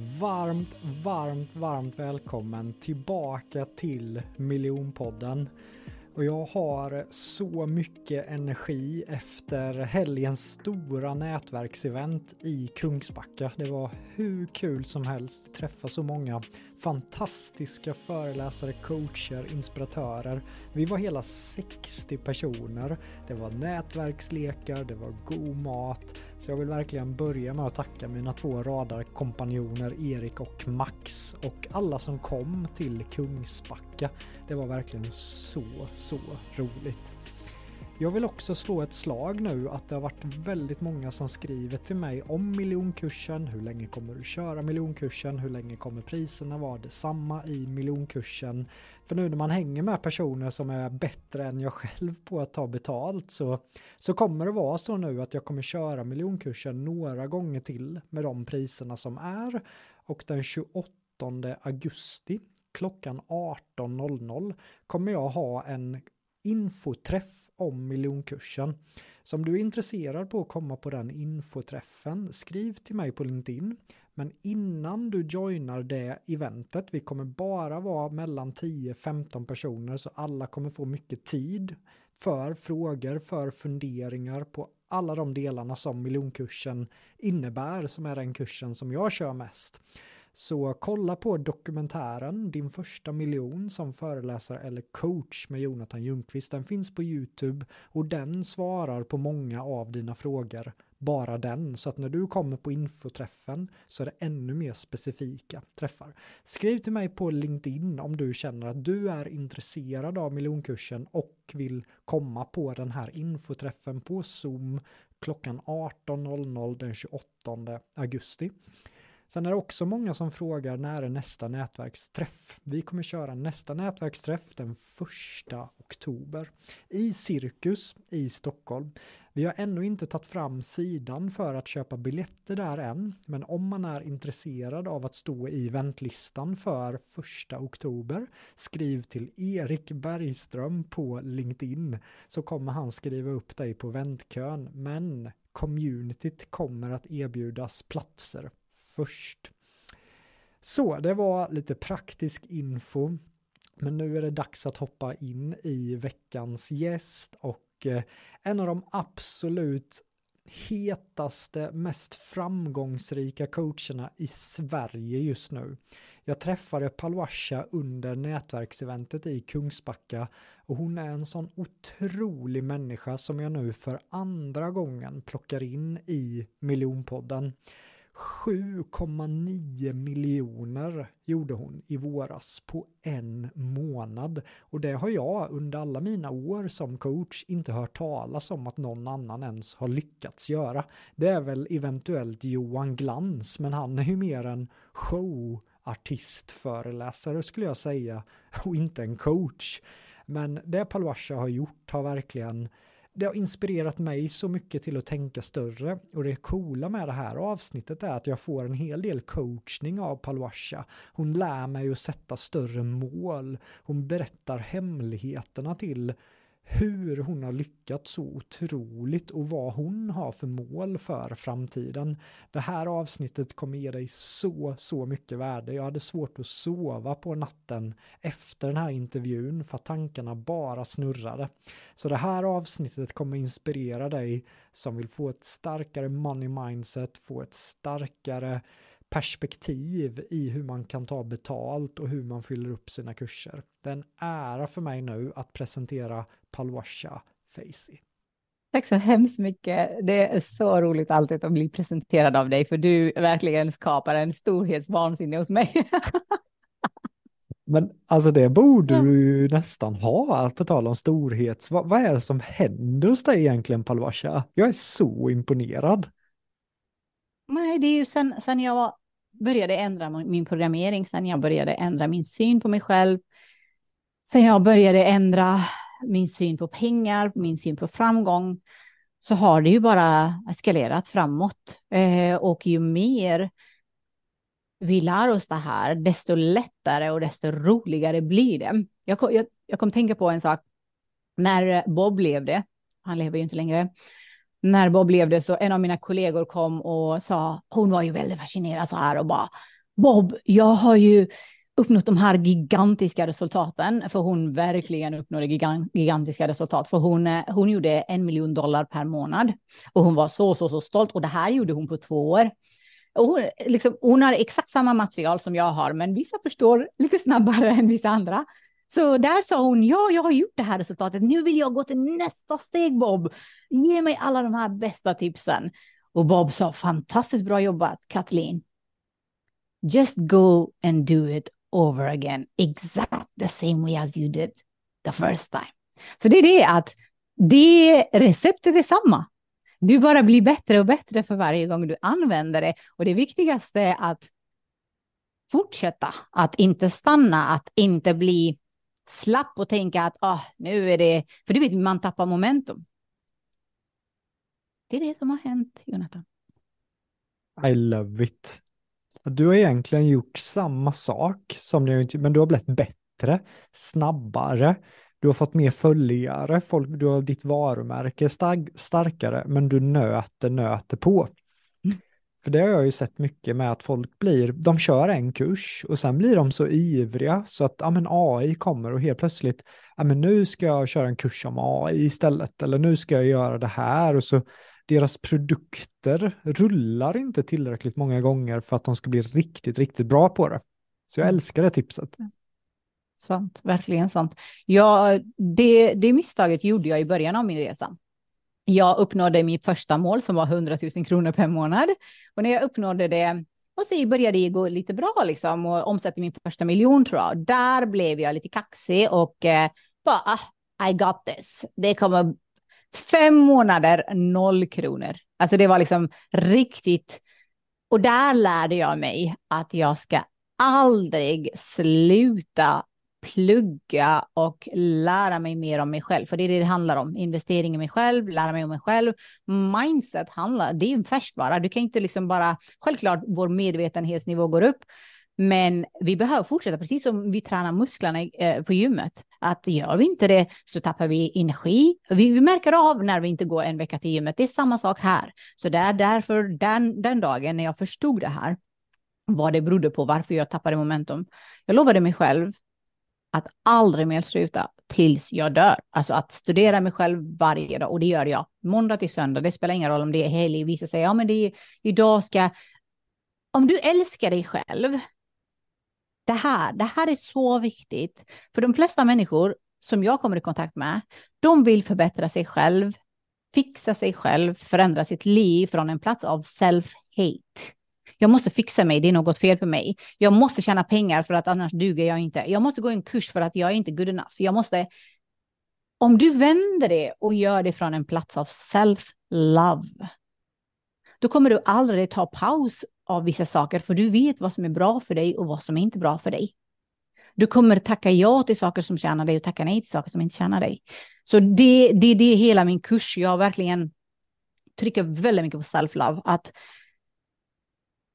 Varmt, varmt, varmt välkommen tillbaka till Miljonpodden. Och jag har så mycket energi efter helgens stora nätverksevent i Kungsbacka. Det var hur kul som helst, att träffa så många fantastiska föreläsare, coacher, inspiratörer. Vi var hela 60 personer. Det var nätverkslekar, det var god mat. Så jag vill verkligen börja med att tacka mina två radarkompanjoner Erik och Max och alla som kom till Kungsbacka. Det var verkligen så, så roligt. Jag vill också slå ett slag nu att det har varit väldigt många som skriver till mig om miljonkursen. Hur länge kommer du köra miljonkursen? Hur länge kommer priserna vara detsamma i miljonkursen? För nu när man hänger med personer som är bättre än jag själv på att ta betalt så, så kommer det vara så nu att jag kommer köra miljonkursen några gånger till med de priserna som är. Och den 28 augusti klockan 18.00 kommer jag ha en infoträff om miljonkursen. Så om du är intresserad på att komma på den infoträffen, skriv till mig på LinkedIn. Men innan du joinar det eventet, vi kommer bara vara mellan 10-15 personer så alla kommer få mycket tid för frågor, för funderingar på alla de delarna som miljonkursen innebär, som är den kursen som jag kör mest. Så kolla på dokumentären Din första miljon som föreläsare eller coach med Jonathan Ljungqvist. Den finns på Youtube och den svarar på många av dina frågor. Bara den, så att när du kommer på infoträffen så är det ännu mer specifika träffar. Skriv till mig på LinkedIn om du känner att du är intresserad av miljonkursen och vill komma på den här infoträffen på Zoom klockan 18.00 den 28 augusti. Sen är det också många som frågar när är nästa nätverksträff? Vi kommer köra nästa nätverksträff den första oktober i Cirkus i Stockholm. Vi har ännu inte tagit fram sidan för att köpa biljetter där än, men om man är intresserad av att stå i väntlistan för första oktober, skriv till Erik Bergström på LinkedIn så kommer han skriva upp dig på väntkön, men communityt kommer att erbjudas platser först. Så det var lite praktisk info. Men nu är det dags att hoppa in i veckans gäst och eh, en av de absolut hetaste, mest framgångsrika coacherna i Sverige just nu. Jag träffade Palwasha under nätverkseventet i Kungsbacka och hon är en sån otrolig människa som jag nu för andra gången plockar in i miljonpodden. 7,9 miljoner gjorde hon i våras på en månad. Och det har jag under alla mina år som coach inte hört talas om att någon annan ens har lyckats göra. Det är väl eventuellt Johan Glans, men han är ju mer en showartistföreläsare skulle jag säga och inte en coach. Men det Palwasha har gjort har verkligen det har inspirerat mig så mycket till att tänka större och det coola med det här avsnittet är att jag får en hel del coachning av Palwasha. Hon lär mig att sätta större mål. Hon berättar hemligheterna till hur hon har lyckats så otroligt och vad hon har för mål för framtiden. Det här avsnittet kommer ge dig så, så mycket värde. Jag hade svårt att sova på natten efter den här intervjun för att tankarna bara snurrade. Så det här avsnittet kommer inspirera dig som vill få ett starkare money mindset, få ett starkare perspektiv i hur man kan ta betalt och hur man fyller upp sina kurser. Det är en ära för mig nu att presentera Palwasha Facey. Tack så hemskt mycket. Det är så roligt alltid att bli presenterad av dig, för du verkligen skapar en storhetsvansinne hos mig. Men alltså det borde du ju nästan ha, på tal om storhets. Vad, vad är det som händer hos dig egentligen Palwasha? Jag är så imponerad. Nej, det är ju sen, sen jag började ändra min programmering, sen jag började ändra min syn på mig själv, sen jag började ändra min syn på pengar, min syn på framgång, så har det ju bara eskalerat framåt. Eh, och ju mer vi lär oss det här, desto lättare och desto roligare blir det. Jag kom, jag, jag kom tänka på en sak. När Bob levde, han lever ju inte längre, när Bob det så en av mina kollegor kom och sa, hon var ju väldigt fascinerad så här och bara, Bob, jag har ju uppnått de här gigantiska resultaten, för hon verkligen uppnådde gigantiska resultat, för hon, eh, hon gjorde en miljon dollar per månad. Och hon var så, så, så stolt. Och det här gjorde hon på två år. Och hon, liksom, hon har exakt samma material som jag har, men vissa förstår lite snabbare än vissa andra. Så där sa hon, ja, jag har gjort det här resultatet. Nu vill jag gå till nästa steg, Bob. Ge mig alla de här bästa tipsen. Och Bob sa, fantastiskt bra jobbat, Kathleen. Just go and do it over again, exact the same way as you did the first time. Så det är det att det receptet är samma. Du bara blir bättre och bättre för varje gång du använder det. Och det viktigaste är att fortsätta, att inte stanna, att inte bli slapp och tänka att ah, nu är det, för du vet, man tappar momentum. Det är det som har hänt, Jonathan. I love it. Du har egentligen gjort samma sak som du men du har blivit bättre, snabbare, du har fått mer följare, folk, du har ditt varumärke stark, starkare, men du nöter, nöter på. Mm. För det har jag ju sett mycket med att folk blir, de kör en kurs och sen blir de så ivriga så att ja, men AI kommer och helt plötsligt, ja, men nu ska jag köra en kurs om AI istället, eller nu ska jag göra det här och så deras produkter rullar inte tillräckligt många gånger för att de ska bli riktigt, riktigt bra på det. Så jag mm. älskar det tipset. Sant, verkligen sant. Ja, det, det misstaget gjorde jag i början av min resa. Jag uppnådde mitt första mål som var 100 000 kronor per månad. Och när jag uppnådde det och så började det gå lite bra liksom och omsätta min första miljon tror jag. Där blev jag lite kaxig och eh, bara, ah, I got this. Det kommer Fem månader, noll kronor. Alltså det var liksom riktigt. Och där lärde jag mig att jag ska aldrig sluta plugga och lära mig mer om mig själv. För det är det det handlar om. Investering i mig själv, lära mig om mig själv. Mindset handlar, det är en färskvara. Du kan inte liksom bara, självklart vår medvetenhetsnivå går upp, men vi behöver fortsätta, precis som vi tränar musklerna eh, på gymmet. Att gör vi inte det så tappar vi energi. Vi, vi märker av när vi inte går en vecka till gymmet. Det är samma sak här. Så det är därför den, den dagen när jag förstod det här, vad det berodde på, varför jag tappade momentum. Jag lovade mig själv att aldrig mer sluta tills jag dör. Alltså att studera mig själv varje dag och det gör jag. Måndag till söndag, det spelar ingen roll om det är helg, vissa säger ja men det är idag ska... Om du älskar dig själv, det här, det här är så viktigt. För de flesta människor som jag kommer i kontakt med, de vill förbättra sig själv, fixa sig själv, förändra sitt liv från en plats av self-hate. Jag måste fixa mig, det är något fel på mig. Jag måste tjäna pengar för att annars duger jag inte. Jag måste gå en kurs för att jag är inte good enough. Jag måste... Om du vänder det och gör det från en plats av self-love, då kommer du aldrig ta paus av vissa saker, för du vet vad som är bra för dig och vad som är inte bra för dig. Du kommer tacka ja till saker som tjänar dig och tacka nej till saker som inte tjänar dig. Så det, det, det är hela min kurs. Jag verkligen trycker väldigt mycket på self-love. Att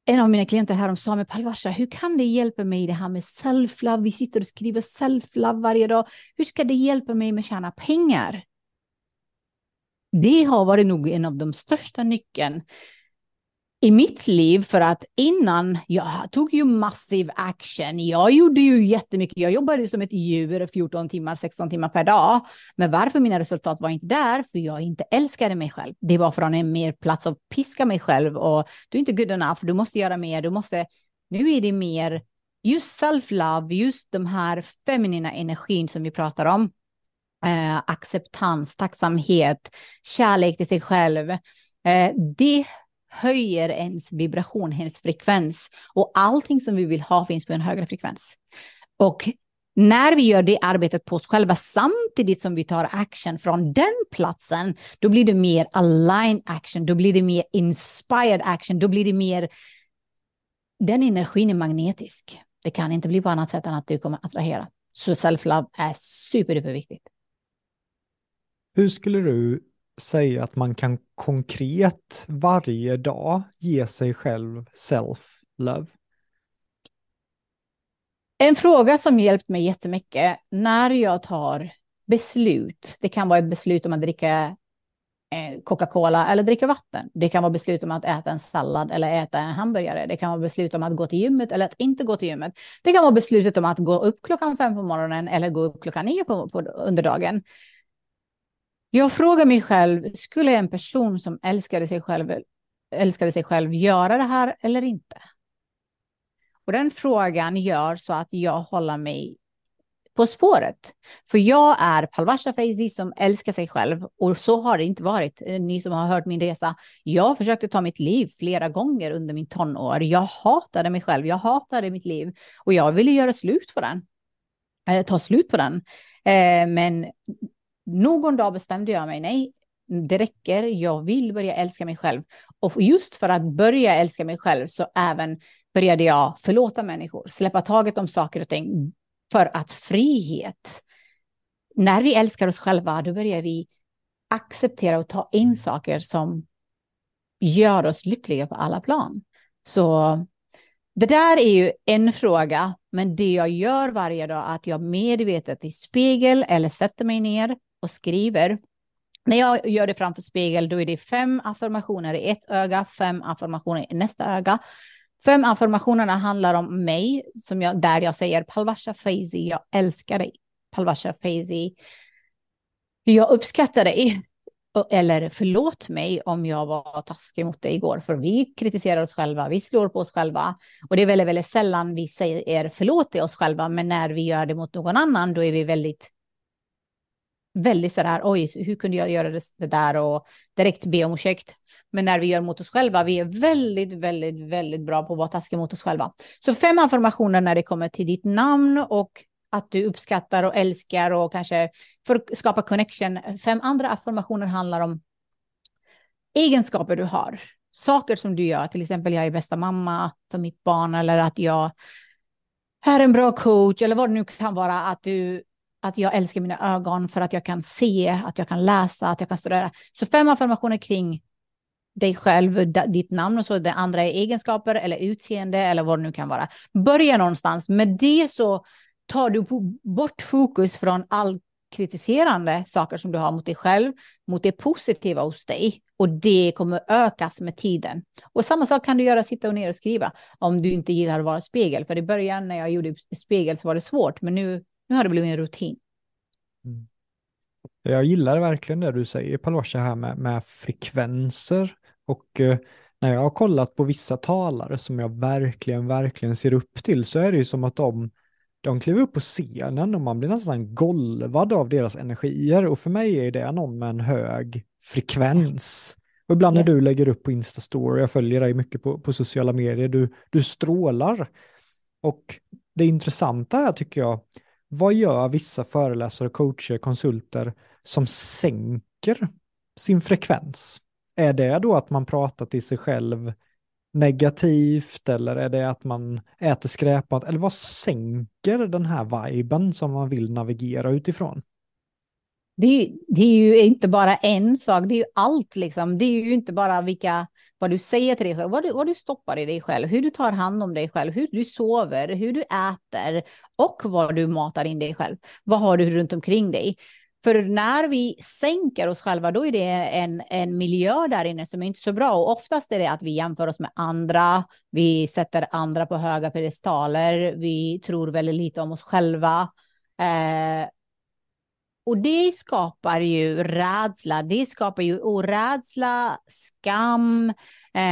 en av mina klienter här sa, med Palvasha, hur kan det hjälpa mig det här med self-love? Vi sitter och skriver self-love varje dag. Hur ska det hjälpa mig med att tjäna pengar? Det har varit nog en av de största nyckeln i mitt liv för att innan jag tog ju massiv action. Jag gjorde ju jättemycket. Jag jobbade som ett djur 14 timmar, 16 timmar per dag. Men varför mina resultat var inte där? För jag inte älskade mig själv. Det var från en mer plats att piska mig själv och du är inte good enough. Du måste göra mer. Du måste. Nu är det mer just self-love, just de här feminina energin som vi pratar om. Eh, acceptans, tacksamhet, kärlek till sig själv. Eh, det höjer ens vibration, ens frekvens. Och allting som vi vill ha finns på en högre frekvens. Och när vi gör det arbetet på oss själva samtidigt som vi tar action från den platsen, då blir det mer align action, då blir det mer inspired action, då blir det mer... Den energin är magnetisk. Det kan inte bli på annat sätt än att du kommer attrahera. Så self-love är superduperviktigt. Hur skulle du säga att man kan konkret varje dag ge sig själv self-love? En fråga som hjälpt mig jättemycket när jag tar beslut, det kan vara ett beslut om att dricka eh, Coca-Cola eller dricka vatten. Det kan vara beslut om att äta en sallad eller äta en hamburgare. Det kan vara beslut om att gå till gymmet eller att inte gå till gymmet. Det kan vara beslutet om att gå upp klockan fem på morgonen eller gå upp klockan nio på, på, under dagen. Jag frågar mig själv, skulle en person som älskade sig själv, älskade sig själv göra det här eller inte? Och den frågan gör så att jag håller mig på spåret. För jag är Palvasha Faizi som älskar sig själv och så har det inte varit. Eh, ni som har hört min resa. Jag försökte ta mitt liv flera gånger under min tonår. Jag hatade mig själv. Jag hatade mitt liv och jag ville göra slut på den. Eh, ta slut på den. Eh, men någon dag bestämde jag mig. Nej, det räcker. Jag vill börja älska mig själv. Och just för att börja älska mig själv så även började jag förlåta människor, släppa taget om saker och ting, för att frihet, när vi älskar oss själva, då börjar vi acceptera och ta in saker som gör oss lyckliga på alla plan. Så det där är ju en fråga, men det jag gör varje dag är att jag medvetet i spegel eller sätter mig ner och skriver. När jag gör det framför spegel, då är det fem affirmationer i ett öga, fem affirmationer i nästa öga. Fem affirmationerna handlar om mig, som jag, där jag säger Palvasha Faizi, jag älskar dig. Palvasha Faizi, jag uppskattar dig. Eller förlåt mig om jag var taskig mot dig igår, för vi kritiserar oss själva, vi slår på oss själva. Och det är väldigt, väldigt sällan vi säger förlåt till oss själva, men när vi gör det mot någon annan, då är vi väldigt väldigt så här, oj, hur kunde jag göra det där och direkt be om ursäkt. Men när vi gör mot oss själva, vi är väldigt, väldigt, väldigt bra på att vara taskiga mot oss själva. Så fem affirmationer när det kommer till ditt namn och att du uppskattar och älskar och kanske för att skapa connection. Fem andra affirmationer handlar om egenskaper du har, saker som du gör, till exempel jag är bästa mamma för mitt barn eller att jag är en bra coach eller vad det nu kan vara, att du att jag älskar mina ögon för att jag kan se, att jag kan läsa, att jag kan studera. Så fem affirmationer kring dig själv, ditt namn och så. Det andra är egenskaper eller utseende eller vad det nu kan vara. Börja någonstans. Med det så tar du bort fokus från all kritiserande saker som du har mot dig själv, mot det positiva hos dig. Och det kommer ökas med tiden. Och samma sak kan du göra, sitta ner och skriva, om du inte gillar att vara spegel. För i början när jag gjorde spegel så var det svårt, men nu nu har det blivit en rutin. Mm. Jag gillar verkligen det du säger Palosha här med, med frekvenser och eh, när jag har kollat på vissa talare som jag verkligen, verkligen ser upp till så är det ju som att de, de kliver upp på scenen och man blir nästan golvad av deras energier och för mig är det någon med en hög frekvens. Och ibland när du lägger upp på Instastory, jag följer dig mycket på, på sociala medier, du, du strålar. Och det intressanta här tycker jag, vad gör vissa föreläsare, coacher, konsulter som sänker sin frekvens? Är det då att man pratar till sig själv negativt eller är det att man äter skräpmat? Eller vad sänker den här viben som man vill navigera utifrån? Det är, det är ju inte bara en sak, det är ju allt liksom. Det är ju inte bara vilka, vad du säger till dig själv, vad du, vad du stoppar i dig själv, hur du tar hand om dig själv, hur du sover, hur du äter och vad du matar in dig själv. Vad har du runt omkring dig? För när vi sänker oss själva, då är det en, en miljö där inne som är inte så bra. Och oftast är det att vi jämför oss med andra. Vi sätter andra på höga pedestaler. Vi tror väldigt lite om oss själva. Eh, och det skapar ju rädsla. Det skapar ju orädsla, skam,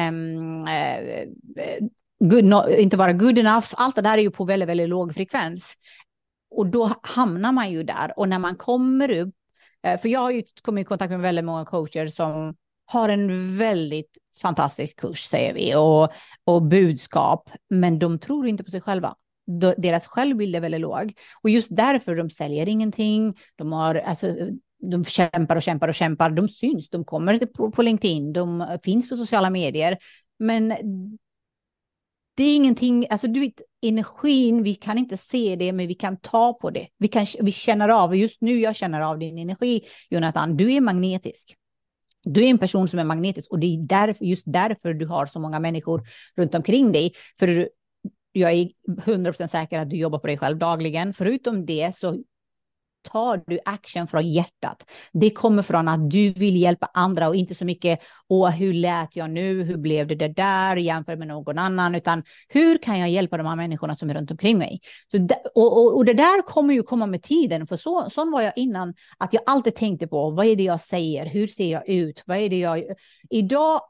um, uh, good no, inte vara good enough. Allt det där är ju på väldigt, väldigt låg frekvens. Och då hamnar man ju där. Och när man kommer upp, eh, för jag har ju kommit i kontakt med väldigt många coacher som har en väldigt fantastisk kurs, säger vi, och, och budskap, men de tror inte på sig själva deras självbild är väldigt låg. Och just därför de säljer ingenting. De, har, alltså, de kämpar och kämpar och kämpar. De syns, de kommer på, på LinkedIn, de eh, finns på sociala medier. Men det är ingenting, alltså du vet, energin, vi kan inte se det, men vi kan ta på det. Vi, kan, vi känner av, just nu jag känner av din energi, Jonathan, du är magnetisk. Du är en person som är magnetisk och det är därför, just därför du har så många människor runt omkring dig. För jag är 100% säker att du jobbar på dig själv dagligen. Förutom det så tar du action från hjärtat. Det kommer från att du vill hjälpa andra och inte så mycket, åh, hur lät jag nu, hur blev det, det där jämfört med någon annan, utan hur kan jag hjälpa de här människorna som är runt omkring mig? Så, och, och, och det där kommer ju komma med tiden, för så, sån var jag innan, att jag alltid tänkte på, vad är det jag säger, hur ser jag ut, vad är det jag... Idag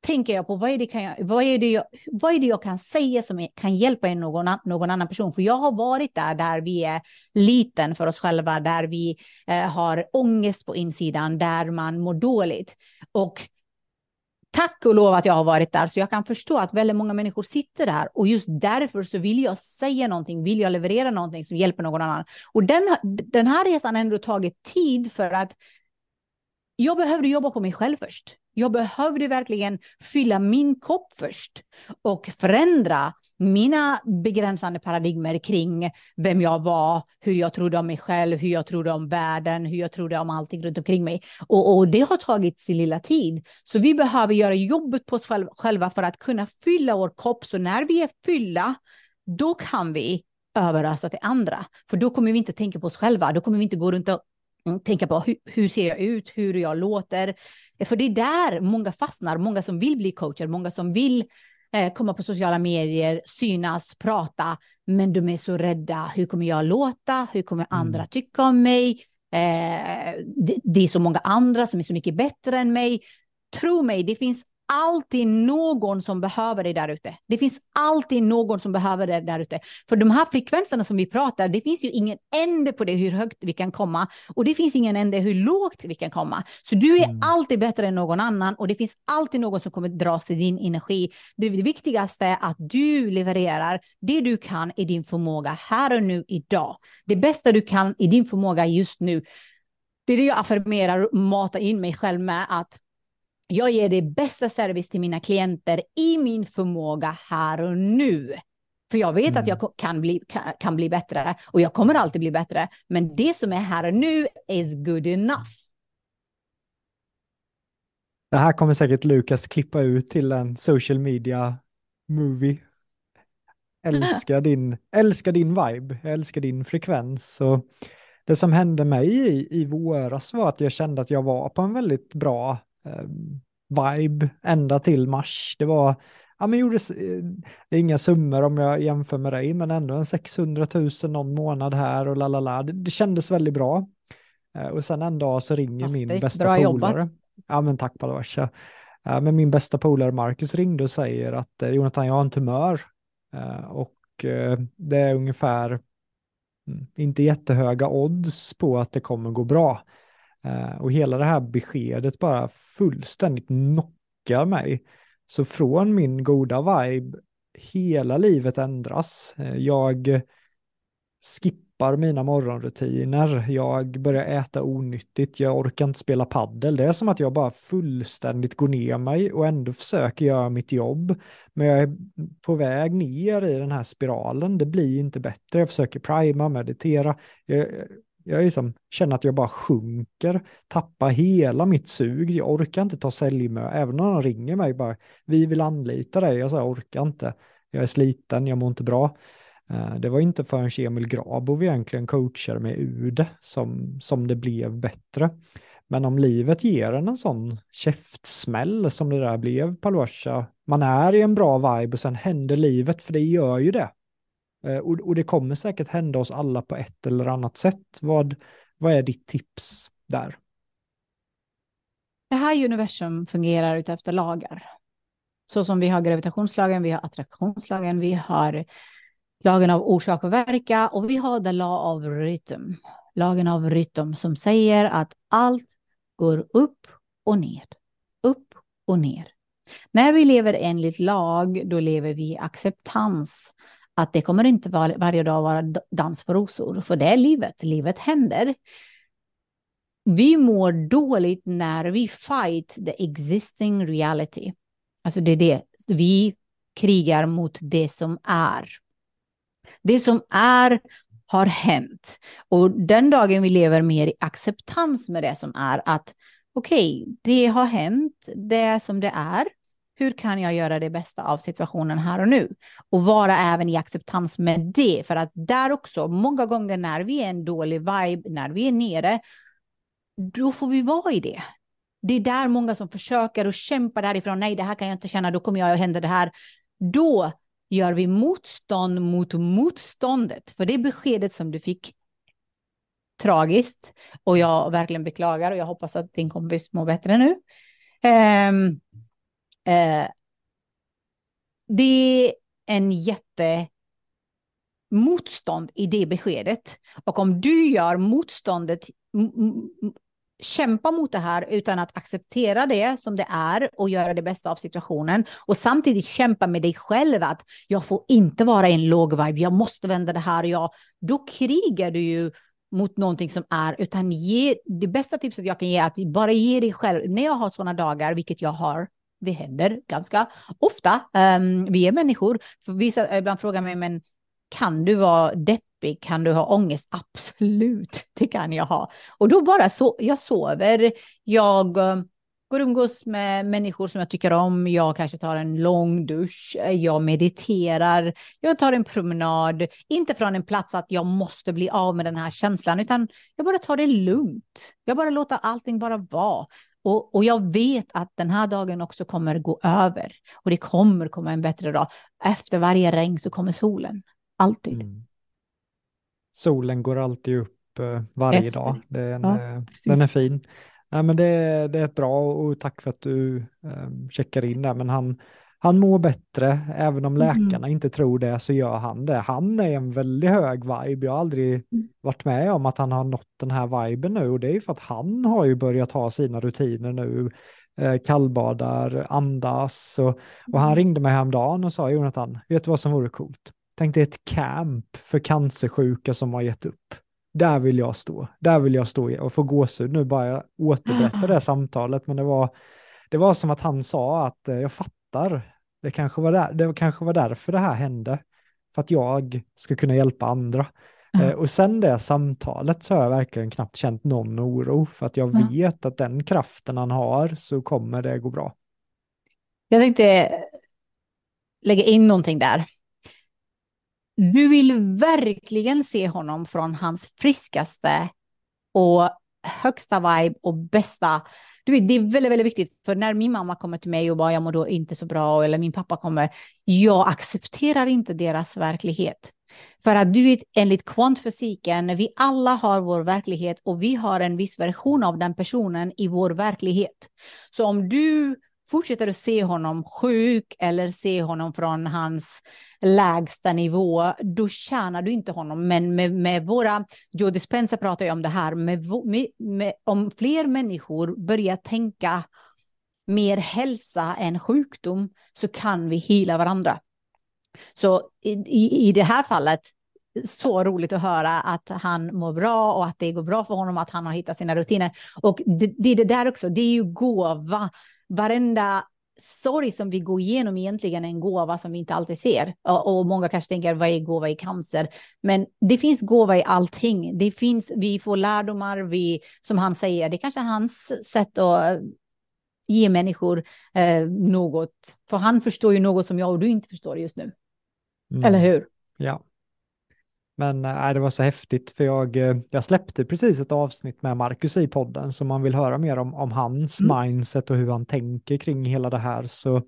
tänker jag på vad är det, kan jag, vad är det, jag, vad är det jag kan säga som kan hjälpa en någon, någon annan person? För jag har varit där, där vi är liten för oss själva, där vi eh, har ångest på insidan, där man mår dåligt. Och tack och lov att jag har varit där, så jag kan förstå att väldigt många människor sitter där och just därför så vill jag säga någonting, vill jag leverera någonting som hjälper någon annan. Och den, den här resan har ändå tagit tid för att jag behövde jobba på mig själv först. Jag behövde verkligen fylla min kopp först och förändra mina begränsande paradigmer kring vem jag var, hur jag trodde om mig själv, hur jag trodde om världen, hur jag trodde om allting runt omkring mig. Och, och det har tagit sin lilla tid. Så vi behöver göra jobbet på oss själva för att kunna fylla vår kopp. Så när vi är fyllda, då kan vi överösa till andra. För då kommer vi inte tänka på oss själva. Då kommer vi inte gå runt och tänka på hur, hur, ser jag ut, hur jag låter. För det är där många fastnar, många som vill bli coacher, många som vill eh, komma på sociala medier, synas, prata, men de är så rädda. Hur kommer jag låta? Hur kommer mm. andra tycka om mig? Eh, det, det, är så många andra som är så mycket bättre än mig. Tro mig, det finns alltid någon som behöver det där ute. Det finns alltid någon som behöver det där ute. För de här frekvenserna som vi pratar, det finns ju ingen ände på det hur högt vi kan komma och det finns ingen ände hur lågt vi kan komma. Så du är mm. alltid bättre än någon annan och det finns alltid någon som kommer dras till din energi. Det viktigaste är att du levererar det du kan i din förmåga här och nu idag. Det bästa du kan i din förmåga just nu. Det är det jag affirmerar och matar in mig själv med att jag ger det bästa service till mina klienter i min förmåga här och nu. För jag vet mm. att jag kan bli, kan, kan, bli bättre och jag kommer alltid bli bättre. Men det som är här och nu is good enough. Det här kommer säkert Lukas klippa ut till en social media movie. Älskar din, älskar din vibe, älskar din frekvens. Och det som hände mig i, i våras var att jag kände att jag var på en väldigt bra vibe ända till mars. Det var, ja men gjorde, eh, det är inga summor om jag jämför med dig, men ändå en 600 000 någon månad här och lalala. Det, det kändes väldigt bra. Eh, och sen en dag så ringer Fast min bästa polare. Ja men tack Palasha. Eh, men min bästa polare Marcus ringde och säger att Jonathan, jag har en tumör. Och det är ungefär mm, inte jättehöga odds på att det kommer gå bra. Eh, och hela det här beskedet bara fullständigt knockar mig. Så från min goda vibe, hela livet ändras. Eh, jag skippar mina morgonrutiner, jag börjar äta onyttigt, jag orkar inte spela paddel. Det är som att jag bara fullständigt går ner mig och ändå försöker göra mitt jobb. Men jag är på väg ner i den här spiralen, det blir inte bättre. Jag försöker prima, meditera. Jag, jag liksom känner att jag bara sjunker, tappar hela mitt sug. Jag orkar inte ta säljmö, även om de ringer mig bara, vi vill anlita dig. Jag säger, jag orkar inte. Jag är sliten, jag mår inte bra. Eh, det var inte förrän Emil Grabo egentligen coachade mig ur det som, som det blev bättre. Men om livet ger en en sån käftsmäll som det där blev Palosha, man är i en bra vibe och sen händer livet, för det gör ju det. Eh, och, och, det kommer säkert hända oss alla på ett eller annat sätt. Vad, vad är ditt tips där? Det här universum fungerar utefter lagar. Så som vi har gravitationslagen, vi har attraktionslagen, vi har lagen av orsak och verka och vi har the law of rytm. Lagen av rytm som säger att allt går upp och ner, upp och ner. När vi lever enligt lag, då lever vi i acceptans att det kommer inte var, varje dag vara dans på rosor, för det är livet, livet händer. Vi mår dåligt när vi fight the existing reality. Alltså det är det, vi krigar mot det som är. Det som är har hänt. Och den dagen vi lever mer i acceptans med det som är, att okej, okay, det har hänt, det är som det är hur kan jag göra det bästa av situationen här och nu? Och vara även i acceptans med det, för att där också, många gånger när vi är en dålig vibe, när vi är nere, då får vi vara i det. Det är där många som försöker och kämpar därifrån. Nej, det här kan jag inte känna, då kommer jag att hända det här. Då gör vi motstånd mot motståndet. För det beskedet som du fick, tragiskt, och jag verkligen beklagar och jag hoppas att din kompis mår bättre nu. Um, Eh, det är en jätte motstånd i det beskedet. Och om du gör motståndet kämpa mot det här utan att acceptera det som det är och göra det bästa av situationen och samtidigt kämpa med dig själv att jag får inte vara i en låg vibe, jag måste vända det här, jag, då krigar du ju mot någonting som är, utan ge, det bästa tipset jag kan ge är att bara ge dig själv, när jag har sådana dagar, vilket jag har, det händer ganska ofta, um, vi är människor, för vissa eh, ibland frågar mig, men kan du vara deppig kan du ha ångest? Absolut, det kan jag ha. Och då bara så, jag sover, jag um, går umgås med människor som jag tycker om, jag kanske tar en lång dusch, jag mediterar, jag tar en promenad, inte från en plats att jag måste bli av med den här känslan, utan jag bara tar det lugnt. Jag bara låter allting bara vara. Och, och, jag vet att den här dagen också kommer gå över och det kommer komma en bättre dag. Efter varje regn så kommer solen, alltid. Mm solen går alltid upp eh, varje Efter. dag. Den, ja, eh, den är fin. Nej, men det, det är bra och tack för att du eh, checkar in där. Men han, han mår bättre, även om mm. läkarna mm. inte tror det så gör han det. Han är en väldigt hög vibe. Jag har aldrig mm. varit med om att han har nått den här viben nu och det är ju för att han har ju börjat ha sina rutiner nu. Eh, kallbadar, andas och, och han mm. ringde mig häromdagen och sa Jonathan, vet du vad som vore coolt? Tänk dig ett camp för cancersjuka som har gett upp. Där vill jag stå. Där vill jag stå och få gåshud nu bara jag återberättar det samtalet. Men det var, det var som att han sa att eh, jag fattar. Det kanske, var där, det kanske var därför det här hände. För att jag ska kunna hjälpa andra. Mm. och sen det samtalet så har jag verkligen knappt känt någon oro. För att jag mm. vet att den kraften han har så kommer det gå bra. Jag tänkte lägga in någonting där. Du vill verkligen se honom från hans friskaste och högsta vibe och bästa. Du vet, det är väldigt, väldigt viktigt, för när min mamma kommer till mig och bara jag mår då inte så bra, eller min pappa kommer, jag accepterar inte deras verklighet. För att du vet, enligt kvantfysiken, vi alla har vår verklighet och vi har en viss version av den personen i vår verklighet. Så om du fortsätter att se honom sjuk eller se honom från hans lägsta nivå, då tjänar du inte honom. Men med, med våra, Joe Dispenza pratar ju om det här, med, med, med, om fler människor börjar tänka mer hälsa än sjukdom så kan vi hila varandra. Så i, i, i det här fallet, så roligt att höra att han mår bra och att det går bra för honom, att han har hittat sina rutiner. Och det, det är det där också, det är ju gåva varenda sorg som vi går igenom egentligen är en gåva som vi inte alltid ser. Och, och, många kanske tänker, vad är gåva i cancer? Men det finns gåva i allting. Det finns, vi får lärdomar, vi, som han säger, det är kanske hans sätt att ge människor eh, något. För han förstår ju något som jag och du inte förstår just nu. Mm. Eller hur? Ja. Men äh, det var så häftigt för jag, eh, jag släppte precis ett avsnitt med Marcus i podden så man vill höra mer om, om hans mm. mindset och hur han tänker kring hela det här så,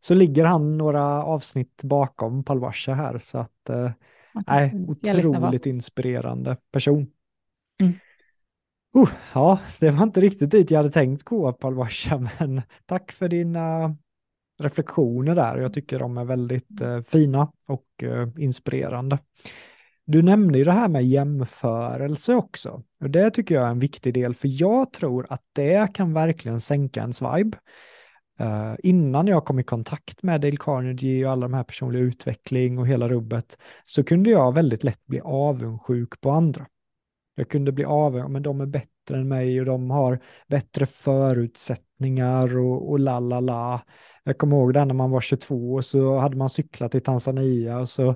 så ligger han några avsnitt bakom Palwasha här så att äh, okay. otroligt inspirerande person. Mm. Uh, ja, det var inte riktigt dit jag hade tänkt gå Palwasha men tack för dina reflektioner där. Jag tycker de är väldigt äh, fina och inspirerande. Du nämnde ju det här med jämförelse också. Och det tycker jag är en viktig del, för jag tror att det kan verkligen sänka ens vibe. Uh, innan jag kom i kontakt med Dale Carnegie och alla de här personliga utveckling och hela rubbet så kunde jag väldigt lätt bli avundsjuk på andra. Jag kunde bli avundsjuk, men de är bättre än mig och de har bättre förutsättningar och, och la la la. Jag kommer ihåg det när man var 22 och så hade man cyklat i Tanzania och så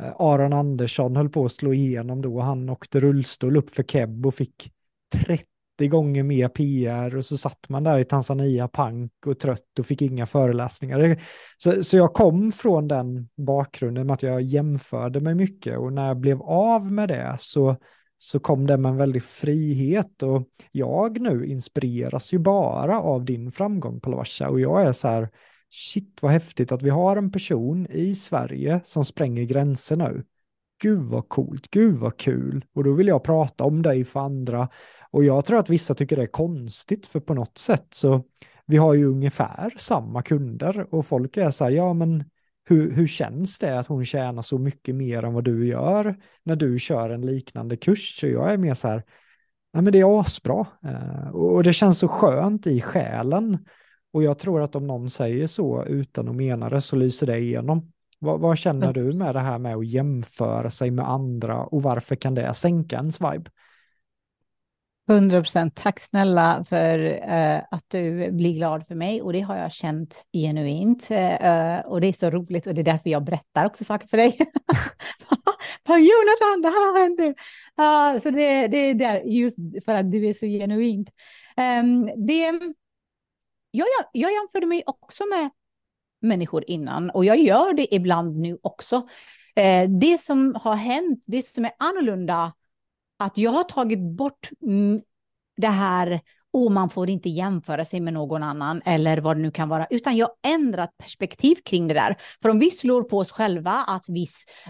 Eh, Aron Andersson höll på att slå igenom då. Han åkte rullstol upp för Keb och fick 30 gånger mer PR och så satt man där i Tanzania pank och trött och fick inga föreläsningar. Så, så jag kom från den bakgrunden med att jag jämförde mig mycket och när jag blev av med det så, så kom det med en väldig frihet och jag nu inspireras ju bara av din framgång på Lavasha och jag är så här, shit vad häftigt att vi har en person i Sverige som spränger gränser nu gud vad coolt, gud vad kul. Och då vill jag prata om dig för andra. Och jag tror att vissa tycker det är konstigt, för på något sätt så vi har ju ungefär samma kunder och folk är så här, ja men hur, hur känns det att hon tjänar så mycket mer än vad du gör när du kör en liknande kurs? Så jag är mer så här, nej men det är asbra. Eh, och det känns så skönt i själen. Och jag tror att om någon säger så utan att mena det så lyser det igenom. Vad, vad känner du med det här med att jämföra sig med andra och varför kan det sänka ens vibe? 100 procent. Tack snälla för uh, att du blir glad för mig och det har jag känt genuint. Uh, och det är så roligt och det är därför jag berättar också saker för dig. Jonathan, det här har hänt nu. Uh, så det, det är där, just för att du är så genuint. Um, det, jag, jag jämförde mig också med människor innan och jag gör det ibland nu också. Eh, det som har hänt, det som är annorlunda, att jag har tagit bort det här och man får inte jämföra sig med någon annan eller vad det nu kan vara, utan jag ändrat perspektiv kring det där. För om vi slår på oss själva att vi,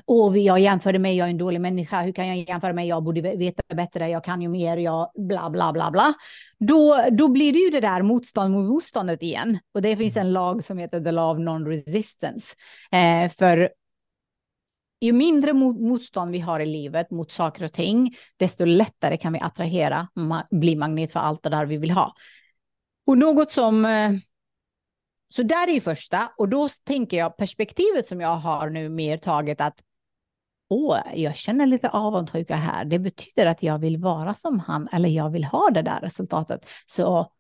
åh, jag jämförde mig, jag är en dålig människa, hur kan jag jämföra mig, jag borde veta bättre, jag kan ju mer, jag bla bla bla bla. Då, då blir det ju det där motstånd mot motståndet igen. Och det finns en lag som heter the law of non-resistance. Eh, för ju mindre motstånd vi har i livet mot saker och ting, desto lättare kan vi attrahera, bli magnet för allt det där vi vill ha. Och något som... Eh, så där är ju första, och då tänker jag perspektivet som jag har nu mer taget att åh, jag känner lite avundsjuka här. Det betyder att jag vill vara som han eller jag vill ha det där resultatet. Så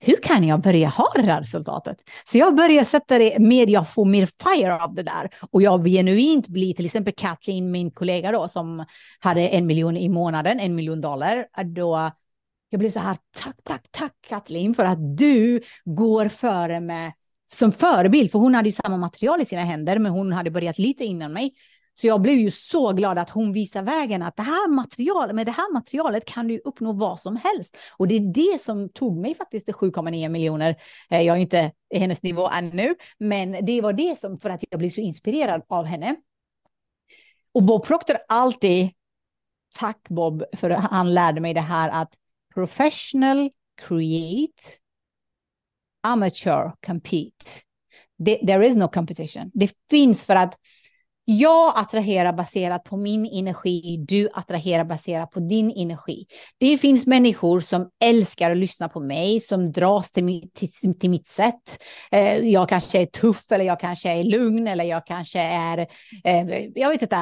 hur kan jag börja ha det där resultatet? Så jag börjar sätta det mer, jag får mer fire av det där. Och jag genuint blir till exempel Kathleen, min kollega då, som hade en miljon i månaden, en miljon dollar. Då jag blev så här, tack, tack, tack Kathleen för att du går före med som förebild, för hon hade ju samma material i sina händer, men hon hade börjat lite innan mig. Så jag blev ju så glad att hon visar vägen att det här materialet, med det här materialet kan du uppnå vad som helst. Och det är det som tog mig faktiskt till 7,9 miljoner. Eh, jag är inte i hennes nivå ännu, men det var det som för att jag blev så inspirerad av henne. Och Bob Proctor alltid, tack Bob, för han lärde mig det här att professional create, amateur compete. There is no competition. Det finns för att jag attraherar baserat på min energi, du attraherar baserat på din energi. Det finns människor som älskar att lyssna på mig, som dras till, till, till mitt sätt. Eh, jag kanske är tuff eller jag kanske är lugn eller jag kanske är, eh, jag vet inte,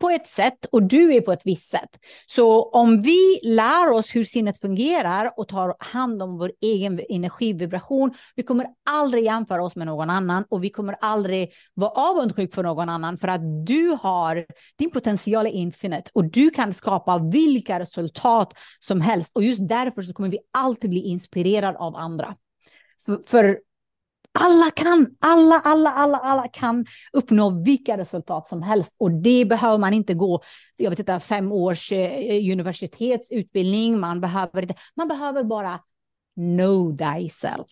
på ett sätt och du är på ett visst sätt. Så om vi lär oss hur sinnet fungerar och tar hand om vår egen energivibration, vi kommer aldrig jämföra oss med någon annan och vi kommer aldrig vara avundsjuk för någon annan för att du har, din potential är infinite och du kan skapa vilka resultat som helst och just därför så kommer vi alltid bli inspirerade av andra. För, för alla kan, alla, alla, alla, alla kan uppnå vilka resultat som helst och det behöver man inte gå, jag vet inte, fem års eh, universitetsutbildning, man behöver inte, man behöver bara know thyself.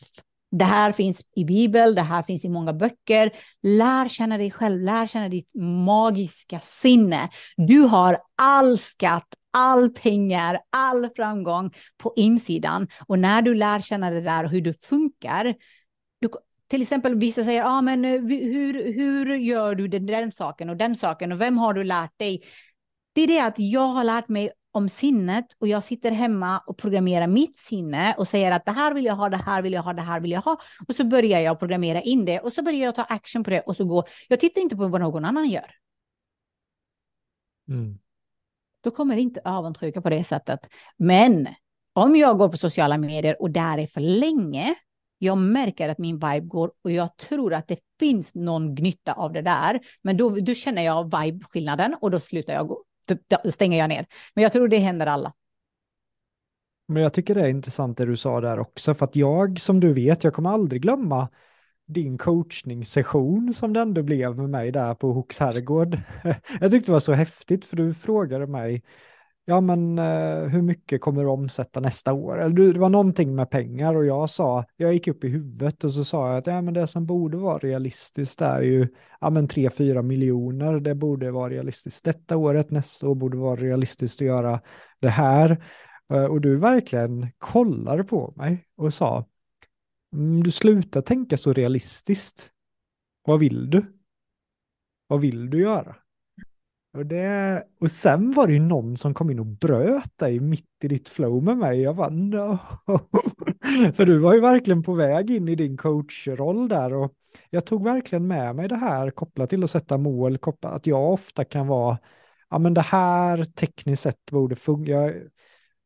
Det här finns i Bibeln, det här finns i många böcker. Lär känna dig själv, lär känna ditt magiska sinne. Du har all skatt, all pengar, all framgång på insidan. Och när du lär känna det där och hur du funkar, till exempel vissa säger, ah, men eh, hur, hur gör du den, den saken och den saken och vem har du lärt dig? Det är det att jag har lärt mig om sinnet och jag sitter hemma och programmerar mitt sinne och säger att det här vill jag ha, det här vill jag ha, det här vill jag ha. Och så börjar jag programmera in det och så börjar jag ta action på det och så går. Jag tittar inte på vad någon annan gör. Mm. Då kommer det inte avundsjuka på det sättet. Men om jag går på sociala medier och där är för länge jag märker att min vibe går och jag tror att det finns någon gnytta av det där. Men då, då känner jag vibe-skillnaden och då slutar jag gå, då stänger jag ner. Men jag tror det händer alla. Men jag tycker det är intressant det du sa där också, för att jag, som du vet, jag kommer aldrig glömma din coachningssession som det ändå blev med mig där på Hooks herrgård. Jag tyckte det var så häftigt för du frågade mig, ja men eh, hur mycket kommer du omsätta nästa år? Eller det var någonting med pengar och jag sa, jag gick upp i huvudet och så sa jag att ja, men det som borde vara realistiskt är ju ja, men 3-4 miljoner, det borde vara realistiskt detta året, nästa år borde vara realistiskt att göra det här. Eh, och du verkligen kollade på mig och sa, mm, du slutar tänka så realistiskt. Vad vill du? Vad vill du göra? Och, det, och sen var det ju någon som kom in och bröt dig mitt i ditt flow med mig. Jag bara no. För du var ju verkligen på väg in i din coachroll där och jag tog verkligen med mig det här kopplat till att sätta mål, kopplat att jag ofta kan vara, ja men det här tekniskt sett borde fungera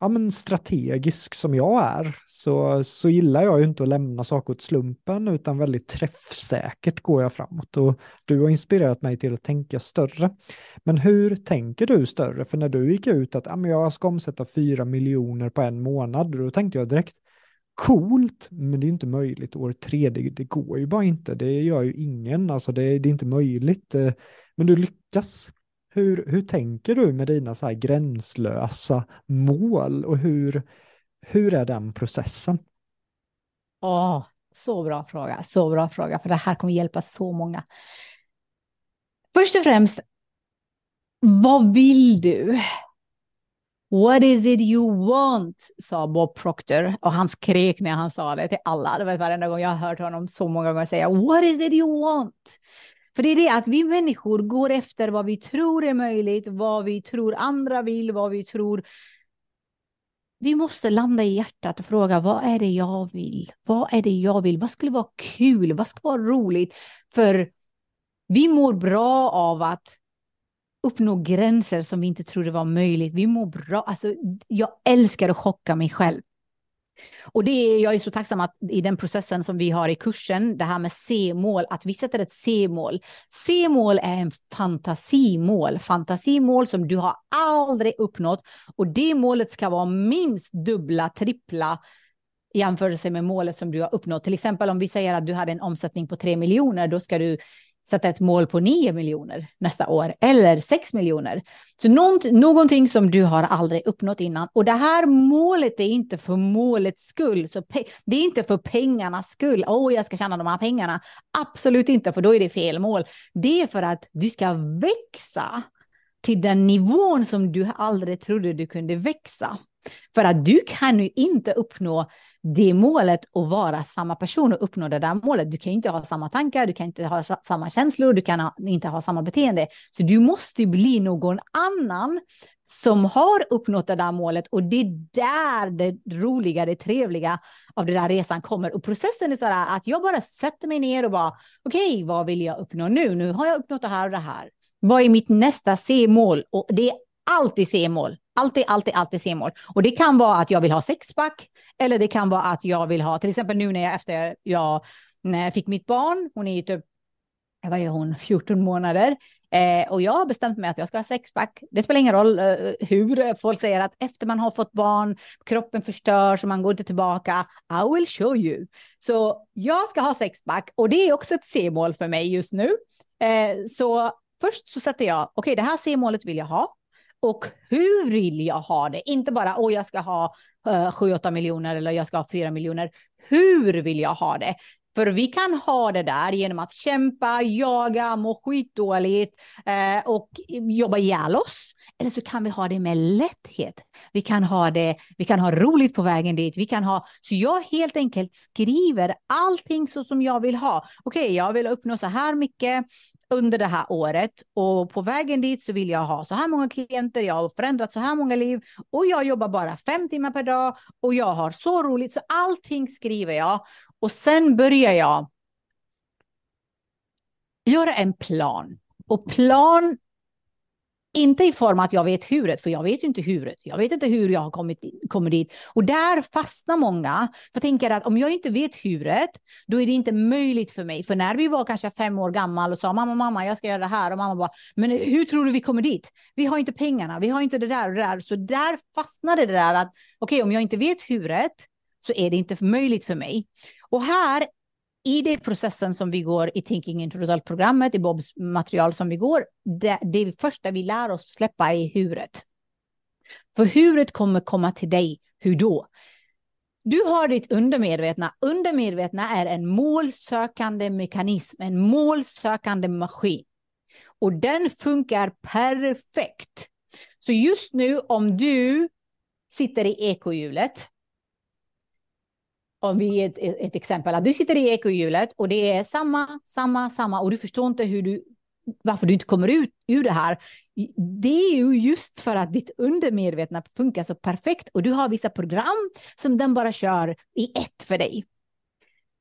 ja, men strategisk som jag är så, så gillar jag ju inte att lämna saker åt slumpen utan väldigt träffsäkert går jag framåt och du har inspirerat mig till att tänka större. Men hur tänker du större? För när du gick ut att ja, men jag ska omsätta fyra miljoner på en månad, då tänkte jag direkt coolt, men det är inte möjligt år tre, det, det går ju bara inte, det gör ju ingen, alltså det, det är inte möjligt. Eh, men du lyckas. Hur, hur tänker du med dina så här gränslösa mål och hur, hur är den processen? Åh, så bra fråga, så bra fråga, för det här kommer hjälpa så många. Först och främst, vad vill du? What is it you want? sa Bob Proctor och han skrek när han sa det till alla. Det var varenda gång jag har hört honom så många gånger säga What is it you want? För det är det att vi människor går efter vad vi tror är möjligt, vad vi tror andra vill, vad vi tror. Vi måste landa i hjärtat och fråga vad är det jag vill? Vad är det jag vill? Vad skulle vara kul? Vad skulle vara roligt? För vi mår bra av att uppnå gränser som vi inte trodde var möjligt. Vi mår bra. Alltså, jag älskar att chocka mig själv. Och det är, jag är så tacksam att i den processen som vi har i kursen, det här med C-mål, att vi sätter ett C-mål. C-mål är en fantasimål, fantasimål som du har aldrig uppnått och det målet ska vara minst dubbla, trippla i jämförelse med målet som du har uppnått. Till exempel om vi säger att du hade en omsättning på 3 miljoner, då ska du sätta ett mål på 9 miljoner nästa år eller 6 miljoner. Så något, någonting som du har aldrig uppnått innan. Och det här målet är inte för målets skull. Så det är inte för pengarnas skull. Åh, oh, jag ska tjäna de här pengarna. Absolut inte, för då är det fel mål. Det är för att du ska växa till den nivån som du aldrig trodde du kunde växa. För att du kan ju inte uppnå det målet och vara samma person och uppnå det där målet. Du kan inte ha samma tankar, du kan inte ha samma känslor, du kan inte ha samma beteende. Så du måste bli någon annan som har uppnått det där målet och det är där det roliga, det trevliga av den där resan kommer. Och processen är sådär att jag bara sätter mig ner och bara okej, okay, vad vill jag uppnå nu? Nu har jag uppnått det här och det här. Vad är mitt nästa C-mål? Och det är alltid C-mål. Alltid, alltid, alltid C-mål. Och det kan vara att jag vill ha sexpack eller det kan vara att jag vill ha, till exempel nu när jag efter jag, när jag fick mitt barn, hon är ju typ, vad är hon, 14 månader. Eh, och jag har bestämt mig att jag ska ha sexpack. Det spelar ingen roll eh, hur folk säger att efter man har fått barn, kroppen förstörs och man går inte tillbaka. I will show you. Så jag ska ha sexpack och det är också ett C-mål för mig just nu. Eh, så först så sätter jag, okej, okay, det här C-målet vill jag ha och hur vill jag ha det? Inte bara, åh, jag ska ha eh, 7-8 miljoner eller jag ska ha 4 miljoner. Hur vill jag ha det? För vi kan ha det där genom att kämpa, jaga, må skitdåligt eh, och jobba ihjäl oss. Eller så kan vi ha det med lätthet. Vi kan ha det, vi kan ha roligt på vägen dit. Vi kan ha, så jag helt enkelt skriver allting så som jag vill ha. Okej, okay, jag vill uppnå så här mycket under det här året och på vägen dit så vill jag ha så här många klienter. Jag har förändrat så här många liv och jag jobbar bara fem timmar per dag och jag har så roligt. Så allting skriver jag och sen börjar jag göra en plan och plan Inte i form att jag vet huret, för jag vet ju inte huret. Jag vet inte hur jag har kommit, kommit dit. Och där fastnar många. För tänker att om jag inte vet huret, då är det inte möjligt för mig. För när vi var kanske fem år gammal och sa mamma, mamma, jag ska göra det här. Och mamma bara, men hur tror du vi kommer dit? Vi har inte pengarna, vi har inte det där och det där. Så där fastnade det där att okej, okay, om jag inte vet huret så är det inte möjligt för mig. Och här i den processen som vi går i Thinking into Result-programmet, i Bobs material som vi går, det, det första vi lär oss släppa är huret. För huret kommer komma till dig. Hur då? Du har ditt undermedvetna. Undermedvetna är en målsökande mekanism, en målsökande maskin. Och den funkar perfekt. Så just nu om du sitter i ekohjulet om vi ett, ett exempel, att du sitter i ekohjulet och det är samma, samma, samma och du förstår inte hur du, varför du inte kommer ut ur det här. Det är ju just för att ditt undermedvetna funkar så perfekt och du har vissa program som den bara kör i ett för dig.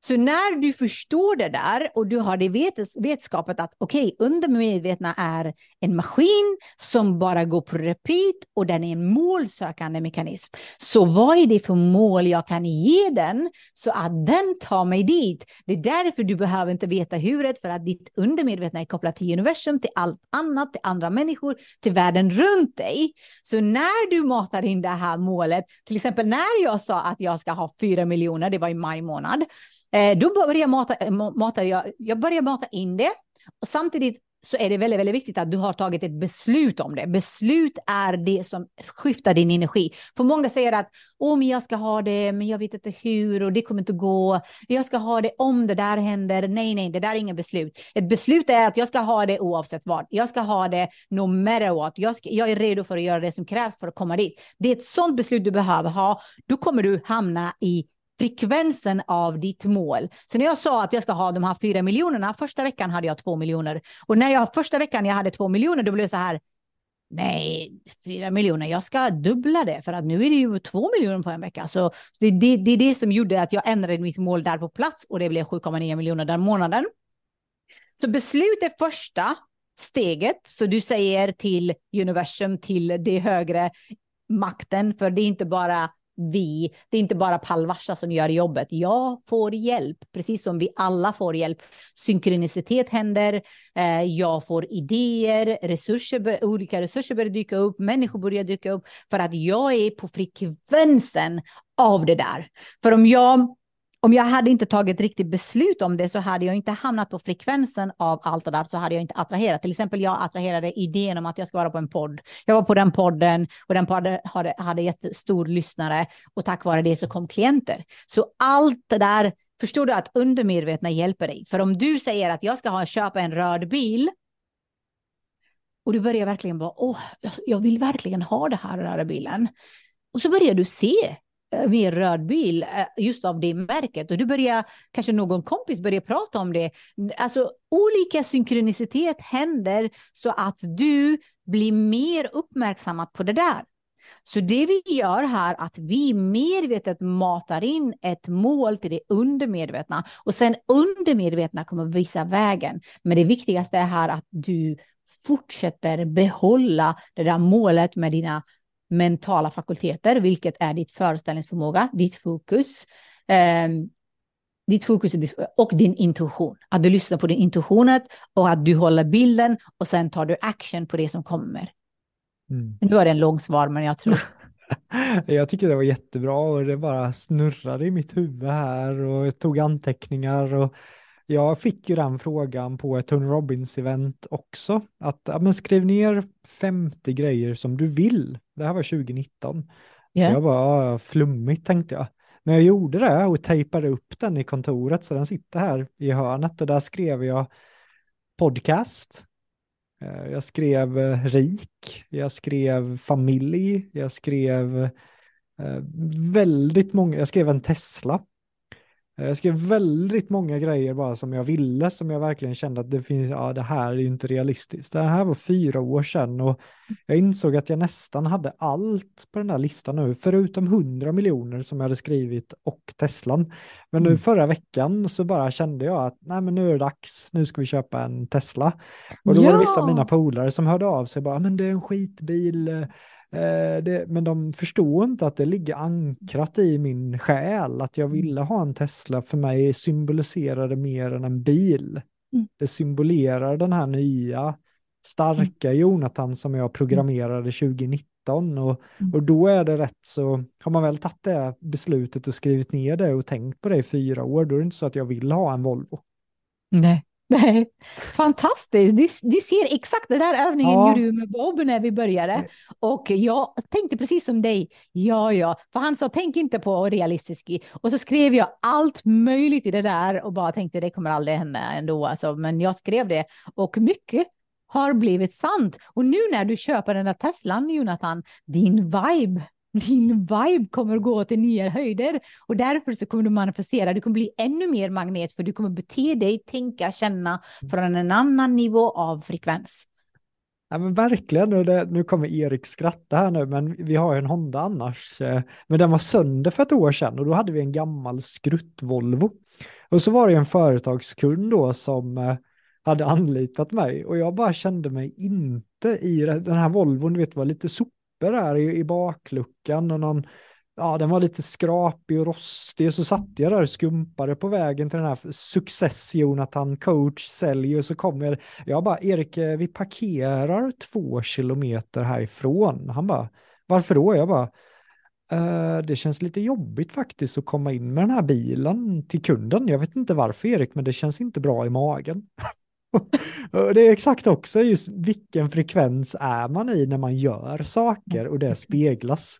Så när du förstår det där och du har det vet vetskapet att okej, okay, undermedvetna är en maskin som bara går på repeat och den är en målsökande mekanism. Så vad är det för mål jag kan ge den så att den tar mig dit? Det är därför du behöver inte veta huret för att ditt undermedvetna är kopplat till universum, till allt annat, till andra människor, till världen runt dig. Så när du matar in det här målet, till exempel när jag sa att jag ska ha fyra miljoner, det var i maj månad, Eh, då börjar jag mata, eh, mata, jag, jag börjar mata in det och samtidigt så är det väldigt, väldigt viktigt att du har tagit ett beslut om det. Beslut är det som skiftar din energi. För många säger att om jag ska ha det, men jag vet inte hur och det kommer inte gå. Jag ska ha det om det där händer. Nej, nej, det där är inget beslut. Ett beslut är att jag ska ha det oavsett vad. Jag ska ha det no matter what. Jag, ska, jag är redo för att göra det som krävs för att komma dit. Det är ett sånt beslut du behöver ha. Då kommer du hamna i frekvensen av ditt mål. Så när jag sa att jag ska ha de här fyra miljonerna, första veckan hade jag två miljoner. Och när jag första veckan jag hade två miljoner, då blev det så här, nej, fyra miljoner, jag ska dubbla det, för att nu är det ju två miljoner på en vecka. Så det, det, det är det som gjorde att jag ändrade mitt mål där på plats och det blev 7,9 miljoner den månaden. Så beslut är första steget, så du säger till universum, till det högre makten, för det är inte bara vi, det är inte bara Palvarsa som gör jobbet. Jag får hjälp, precis som vi alla får hjälp. Synkronicitet händer, eh, jag får idéer, resurser, olika resurser börjar dyka upp, människor börjar dyka upp för att jag är på frekvensen av det där. För om jag om jag hade inte tagit riktigt beslut om det så hade jag inte hamnat på frekvensen av allt det där så hade jag inte attraherat. Till exempel jag attraherade idén om att jag ska vara på en podd. Jag var på den podden och den podden hade, hade jättestor lyssnare och tack vare det så kom klienter. Så allt det där, förstår du att undermedvetna hjälper dig? För om du säger att jag ska ha, köpa en röd bil och du börjar verkligen bara, åh, jag vill verkligen ha det här röda bilen. Och så börjar du se Eh, min mer röd bil eh, just av det märket och du börjar, kanske någon kompis börjar prata om det. Alltså olika synkronicitet händer så att du blir mer uppmärksammad på det där. Så det vi gör här att vi medvetet matar in ett mål till det undermedvetna och sen undermedvetna kommer visa vägen. Men det viktigaste är här att du fortsätter behålla det där målet med dina mentala fakulteter, vilket är ditt föreställningsförmåga, ditt fokus, eh, ditt fokus och din intuition. Att du lyssnar på din intuition och att du håller bilden och sen tar du action på det som kommer. Mm. Nu är det en lång svar, men jag tror... jag tycker det var jättebra och det bara snurrade i mitt huvud här och jag tog anteckningar och jag fick ju den frågan på ett Tony Robbins-event också. Att ja, men skriv ner 50 grejer som du vill. Det här var 2019. Yeah. Så jag bara, ja, flummigt tänkte jag. Men jag gjorde det och tejpade upp den i kontoret så den sitter här i hörnet och där skrev jag podcast. Eh, jag skrev eh, rik, jag skrev familj, jag skrev eh, väldigt många, jag skrev en Tesla Jag skrev väldigt många grejer bara som jag ville, som jag verkligen kände att det finns, ja det här är inte realistiskt. Det här var fyra år sedan och jag insåg att jag nästan hade allt på den här listan nu, förutom 100 miljoner som jag hade skrivit och Teslan. Men nu mm. förra veckan så bara kände jag att nej men nu är det dags, nu ska vi köpa en Tesla. Och då ja. var det vissa av mina polare som hörde av sig bara, men det är en skitbil, Eh, det, men de förstår inte att det ligger ankrat i min själ att jag ville ha en Tesla. För mig symboliserar det mer än en bil. Mm. Det symboliserar den här nya starka mm. Jonathan som jag programmerade 2019 och, mm. och då är det rätt så har man väl tagit det beslutet och skrivit ner det och tänkt på det i fyra år då är det inte så att jag vill ha en Volvo. Nej, Nej, fantastiskt. Du, du ser exakt den där övningen ja. gjorde du med Bob när vi började. Och jag tänkte precis som dig. Ja, ja, för han sa tänk inte på realistisk. Och så skrev jag allt möjligt i det där och bara tänkte det kommer aldrig hända ändå. Alltså, men jag skrev det och mycket har blivit sant. Och nu när du köper den där Teslan, Jonathan, din vibe din vibe kommer gå till nya höjder och därför så kommer du manifestera. Du kommer bli ännu mer magnet för du kommer bete dig, tänka, känna från en annan nivå av frekvens. Ja men verkligen, och det, nu kommer Erik skratta här nu, men vi har ju en Honda annars. Eh, men den var sönder för ett år sedan och då hade vi en gammal skrutt-Volvo. Och så var det en företagskund då som eh, hade anlitat mig och jag bara kände mig inte i den här Volvon, du vet, var lite papper där i, i bakluckan och någon, ja den var lite skrapig och rostig så satt jag där och skumpade på vägen till den här success Jonathan coach säljer och så kommer jag, bara Erik eh, vi parkerar två kilometer härifrån. Han bara varför då? Jag bara eh, det känns lite jobbigt faktiskt att komma in med den här bilen till kunden. Jag vet inte varför Erik, men det känns inte bra i magen. det är exakt också just vilken frekvens är man i när man gör saker och det speglas.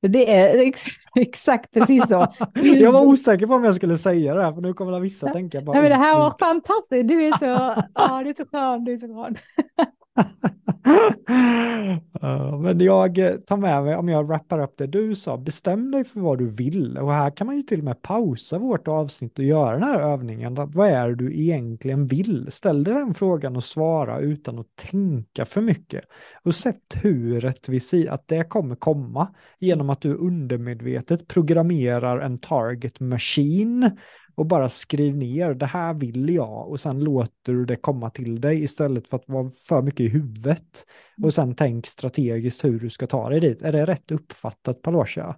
Det är ex exakt precis så. jag var osäker på om jag skulle säga det här, för nu kommer vissa tänka på... Nej, men det här var fantastiskt, du är så, ja, du är så skön, du är så skön. Men jag eh, tar med mig, om jag wrappar upp det du sa, bestäm dig för vad du vill. Och här kan man ju till och med pausa vårt avsnitt och göra den här övningen. Vad är det du egentligen vill? Ställ dig den frågan och svara utan att tänka för mycket. Och sätt huret vid sidan, att det kommer komma genom att du undermedvetet programmerar en target machine och bara skriv ner det här vill jag och sen låter du det komma till dig istället för att vara för mycket i huvudet. Och mm. sen tänk strategiskt hur du ska ta dig dit. Är det rätt uppfattat Palosha?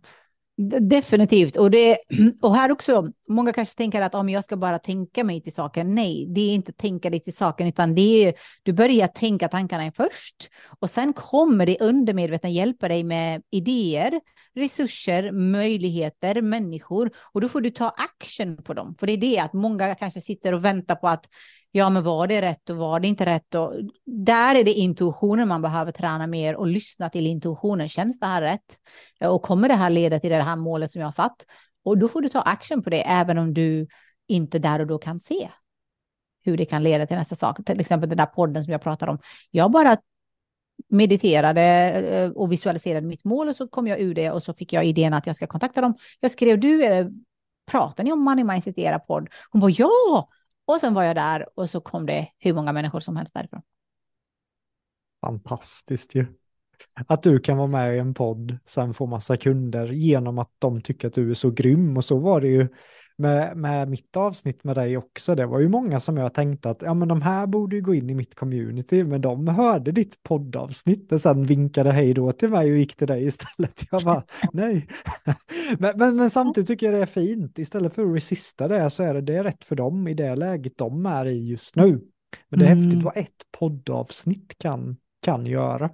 Definitivt. Och, det, och här också, många kanske tänker att om jag ska bara tänka mig till saken. Nej, det är inte tänka dig till saken, utan det är du börjar tänka tankarna först och sen kommer det undermedvetna hjälpa dig med idéer, resurser, möjligheter, människor och då får du ta action på dem. För det är det att många kanske sitter och väntar på att ja, men var det rätt och var det inte rätt? Och där är det intuitionen man behöver träna mer och lyssna till intuitionen. Känns det här rätt? Och kommer det här leda till det här målet som jag har satt? Och då får du ta action på det, även om du inte där och då kan se hur det kan leda till nästa sak. Till exempel den där podden som jag pratade om. Jag bara mediterade eh, och visualiserade mitt mål och så kom jag ur det och så fick jag idén att jag ska kontakta dem. Jag skrev, du, eh, pratar ni om Money Mindset i era podd? Hon var ja, och sen var jag där och så kom det hur många människor som helst därifrån. Fantastiskt ju. Att du kan vara med i en podd, sen få massa kunder genom att de tycker att du är så grym. Och så var det ju med, med mitt avsnitt med dig också. Det var ju många som jag tänkte att ja, men de här borde ju gå in i mitt community, men de hörde ditt poddavsnitt och sen vinkade hej då till mig och gick till dig istället. Jag bara, nej. men, men, men, samtidigt tycker jag det är fint. Istället för att resista det så är det, det är rätt för dem i det läget de är i just nu. Men det är mm. häftigt vad ett poddavsnitt kan, kan göra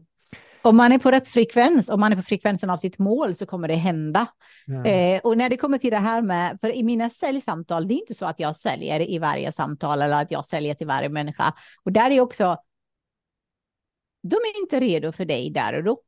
om man är på rätt frekvens, om man är på frekvensen av sitt mål så kommer det hända. Ja. Eh, och när det kommer till det här med, för i mina säljsamtal, det är inte så att jag säljer i varje samtal eller att jag säljer till varje människa. Och där är också, de är inte redo för dig där och då.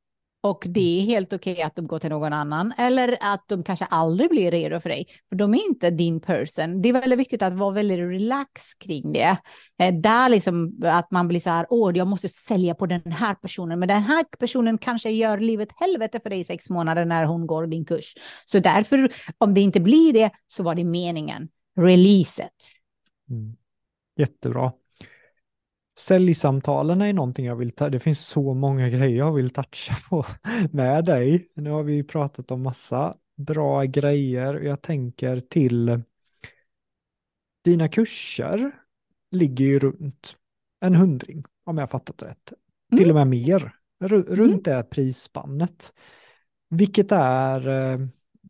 Och det är helt okej okay att de går till någon annan eller att de kanske aldrig blir redo för dig. För de är inte din person. Det är väldigt viktigt att vara väldigt relax kring det. Eh, där liksom att man blir så här, åh, jag måste sälja på den här personen. Men den här personen kanske gör livet helvete för dig i sex månader när hon går din kurs. Så därför, om det inte blir det, så var det meningen. Release it. Mm. Jättebra. Säljsamtalen är någonting jag vill ta, det finns så många grejer jag vill toucha på med dig. Nu har vi pratat om massa bra grejer. Jag tänker till dina kurser ligger ju runt en hundring om jag fattat rätt. Mm. Till och med mer. R runt mm. det prisspannet. Vilket är eh,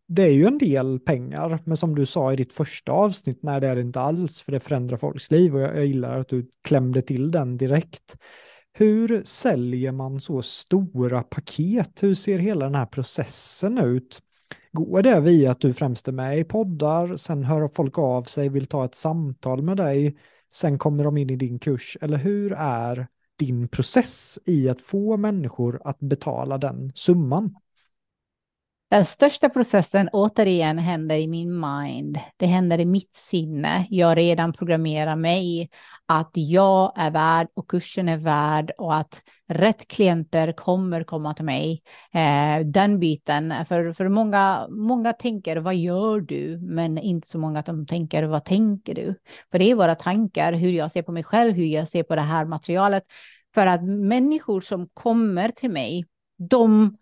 det är ju en del pengar, men som du sa i ditt första avsnitt, nej det är det inte alls, för det förändrar folks liv och jag, jag gillar att du klämde till den direkt. Hur säljer man så stora paket? Hur ser hela den här processen ut? Går det via att du främst är med i poddar, sen hör folk av sig, vill ta ett samtal med dig, sen kommer de in i din kurs, eller hur är din process i att få människor att betala den summan? Den största processen återigen händer i min mind. Det händer i mitt sinne. Jag redan programmerar mig att jag är värd och kursen är värd och att rätt klienter kommer komma till mig. Eh, den biten, för, för många, många tänker vad gör du? Men inte så många att de tänker vad tänker du? För det är våra tankar, hur jag ser på mig själv, hur jag ser på det här materialet. För att människor som kommer till mig, de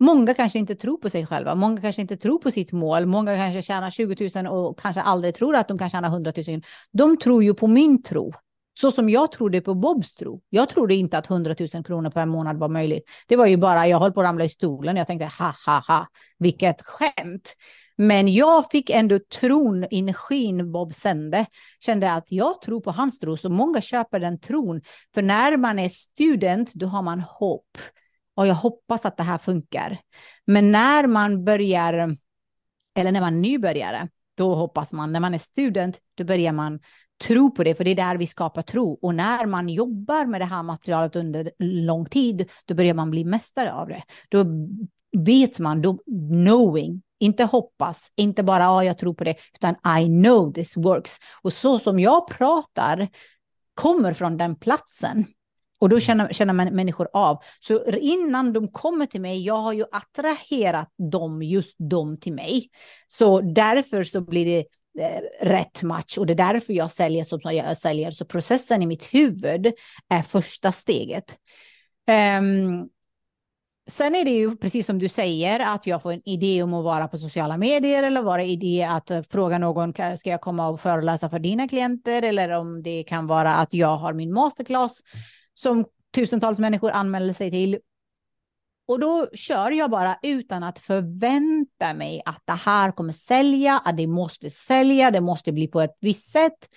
Många kanske inte tror på sig själva, många kanske inte tror på sitt mål, många kanske tjänar 20 000 och kanske aldrig tror att de kan tjäna 100 000. De tror ju på min tro, så som jag trodde på Bobs tro. Jag trodde inte att 100 000 kronor per månad var möjligt. Det var ju bara, jag höll på att ramla i stolen. Jag tänkte, ha, ha, ha, vilket skämt. Men jag fick ändå tron, energin Bob sände. Kände att jag tror på hans tro, så många köper den tron. För när man är student, då har man hopp och jag hoppas att det här funkar. Men när man börjar, eller när man är nybörjare, då hoppas man, när man är student, då börjar man tro på det, för det är där vi skapar tro. Och när man jobbar med det här materialet under lång tid, då börjar man bli mästare av det. Då vet man, då knowing, inte hoppas, inte bara ja, jag tror på det, utan I know this works. Och så som jag pratar kommer från den platsen. Och då mm. känner, känner man människor av. Så innan de kommer till mig, jag har ju attraherat dem, just dem till mig. Så därför så blir det eh, rätt match och det är därför jag säljer som jag säljer. Så processen i mitt huvud är första steget. Um, Sen är det ju precis som du säger att jag får en idé om att vara på sociala medier eller vara idé att eh, fråga någon, ska jag komma och föreläsa för dina klienter? Eller om det kan vara att jag har min masterclass som tusentals människor anmäler sig till. Och då kör jag bara utan att förvänta mig att det här kommer sälja, att det måste sälja, det måste bli på ett visst sätt,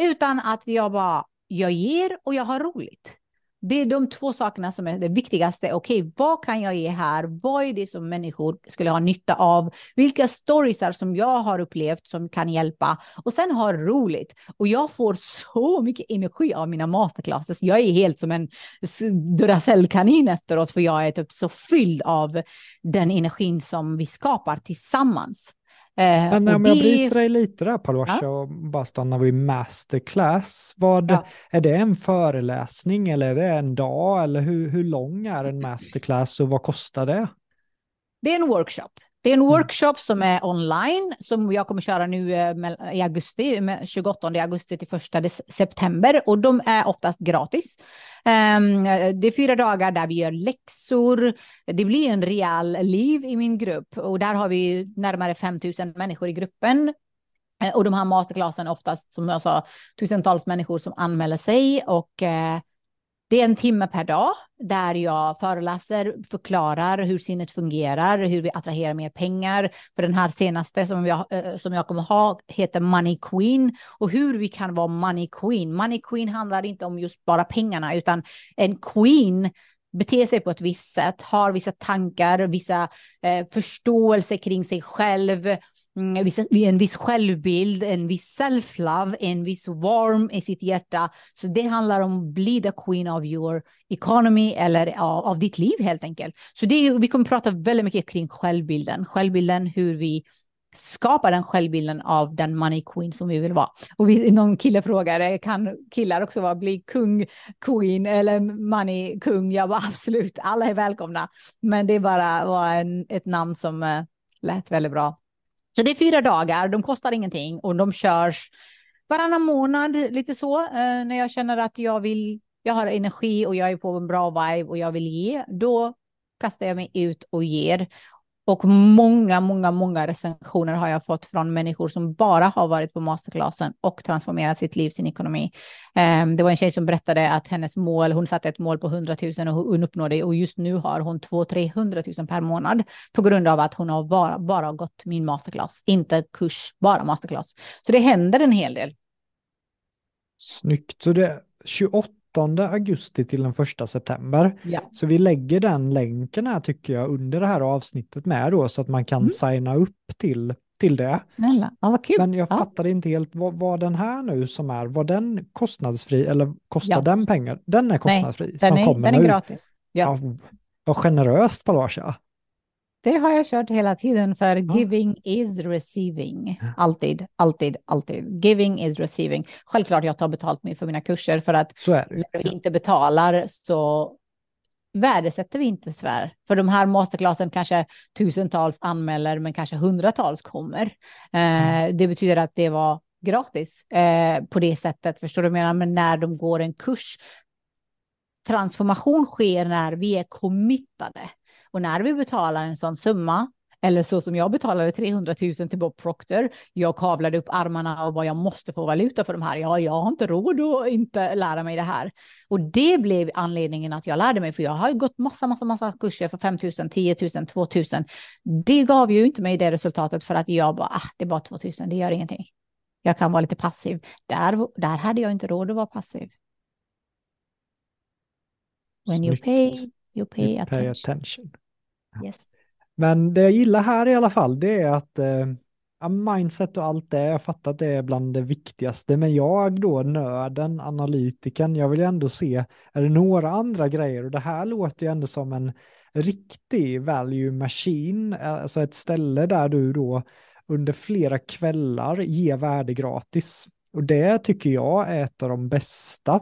utan att jag bara, jag ger och jag har roligt. Det är de två sakerna som är det viktigaste. Okej, okay, vad kan jag ge här? Vad är det som människor skulle ha nytta av? Vilka storiesar som jag har upplevt som kan hjälpa? Och sen ha roligt. Och jag får så mycket energi av mina masterclasses. Jag är helt som en Duracellkanin efteråt, för jag är typ så fylld av den energin som vi skapar tillsammans. Eh, Men om det... jag bryter dig lite där Palosha ja. och bara stannar vid masterclass. Vad, ja. Är det en föreläsning eller är det en dag eller hur, hur lång är en masterclass och vad kostar det? Det är en workshop. Det är en mm. workshop som är online som jag kommer köra nu eh, i augusti, 28 augusti till 1 september och de är oftast gratis. Ehm, det är fyra dagar där vi gör läxor. Det blir en real liv i min grupp och där har vi närmare 5000 människor i gruppen. Eh, och de här masterclassen oftast, som jag sa, tusentals människor som anmäler sig och eh, det är en timme per dag där jag föreläser, förklarar hur sinnet fungerar, hur vi attraherar mer pengar. För den här senaste som jag, eh, som jag kommer ha heter Money Queen och hur vi kan vara Money Queen. Money Queen handlar inte om just bara pengarna, utan en queen beter sig på ett visst sätt, har vissa tankar, vissa eh, förståelse kring sig själv, Mm, en viss självbild, en viss self-love, en viss warm i sitt hjärta. Så det handlar om att bli the queen of your economy eller av, av ditt liv helt enkelt. Så det, vi kommer prata väldigt mycket kring självbilden, självbilden, hur vi skapa den självbilden av den money queen som vi vill vara. Och vi, någon kille frågade, eh, kan killar också vara, bli kung, queen eller money kung? Jag var absolut, alla är välkomna. Men det bara var en, ett namn som uh, lät väldigt bra. Så det är fyra dagar, de kostar ingenting och de körs varannan månad, lite så, eh, när jag känner att jag vill, jag har energi och jag är på en bra vibe och jag vill ge, då kastar jag mig ut och ger. Och många, många, många recensioner har jag fått från människor som bara har varit på masterclassen och transformerat sitt liv, sin ekonomi. Um, det var en tjej som berättade att hennes mål, hon satte ett mål på 100 000 och hon uppnådde och just nu har hon 200 000 per månad på grund av att hon har bara, bara gått min masterclass, inte kurs, bara masterclass. Så det händer en hel del. Snyggt, så det 28 augusti till den 1 september. Ja. Så vi lägger den länken här tycker jag under det här avsnittet med då så att man kan mm. signa upp till, till det. Snälla, ja, vad kul. Men jag ja. fattade inte helt vad, vad den här nu som är, var den kostnadsfri eller kostar Ja. den pengar? Den är kostnadsfri. Nej, den som är, kommer den är gratis. Ja. Ja, vad generöst Palasha. Det har jag kört hela tiden för Ja. giving is receiving. Alltid, alltid, alltid. Giving is receiving. Självklart jag tar betalt med för mina kurser för att när vi inte betalar så värdesätter vi inte svär. För de här masterclassen kanske tusentals anmäler men kanske hundratals kommer. Eh, det betyder att det var gratis eh, på det sättet. Förstår du vad jag menar? Men när de går en kurs transformation sker när vi är committade. Och när vi betalar en sån summa, eller så som jag betalade 300 000 till Bob Proctor, jag kavlade upp armarna och vad jag måste få valuta för de här. Ja, jag har inte råd att inte lära mig det här. Och det blev anledningen att jag lärde mig, för jag har ju gått massa, massa, massa kurser för 5 000, 10 000, 2 000. Det gav ju inte mig det resultatet för att jag bara, ah, det är bara 2 000, det gör ingenting. Jag kan vara lite passiv. Där, där hade jag inte råd att vara passiv. When you Snyggt. pay, you pay You pay attention. attention. Yes. Men det jag gillar här i alla fall, det är att eh, mindset och allt det, jag fattar att det är bland det viktigaste, men jag då, nörden, analytiken, jag vill ju ändå se, är det några andra grejer? Och det här låter ju ändå som en riktig value machine, alltså ett ställe där du då under flera kvällar ger värde gratis. Och det tycker jag är ett av de bästa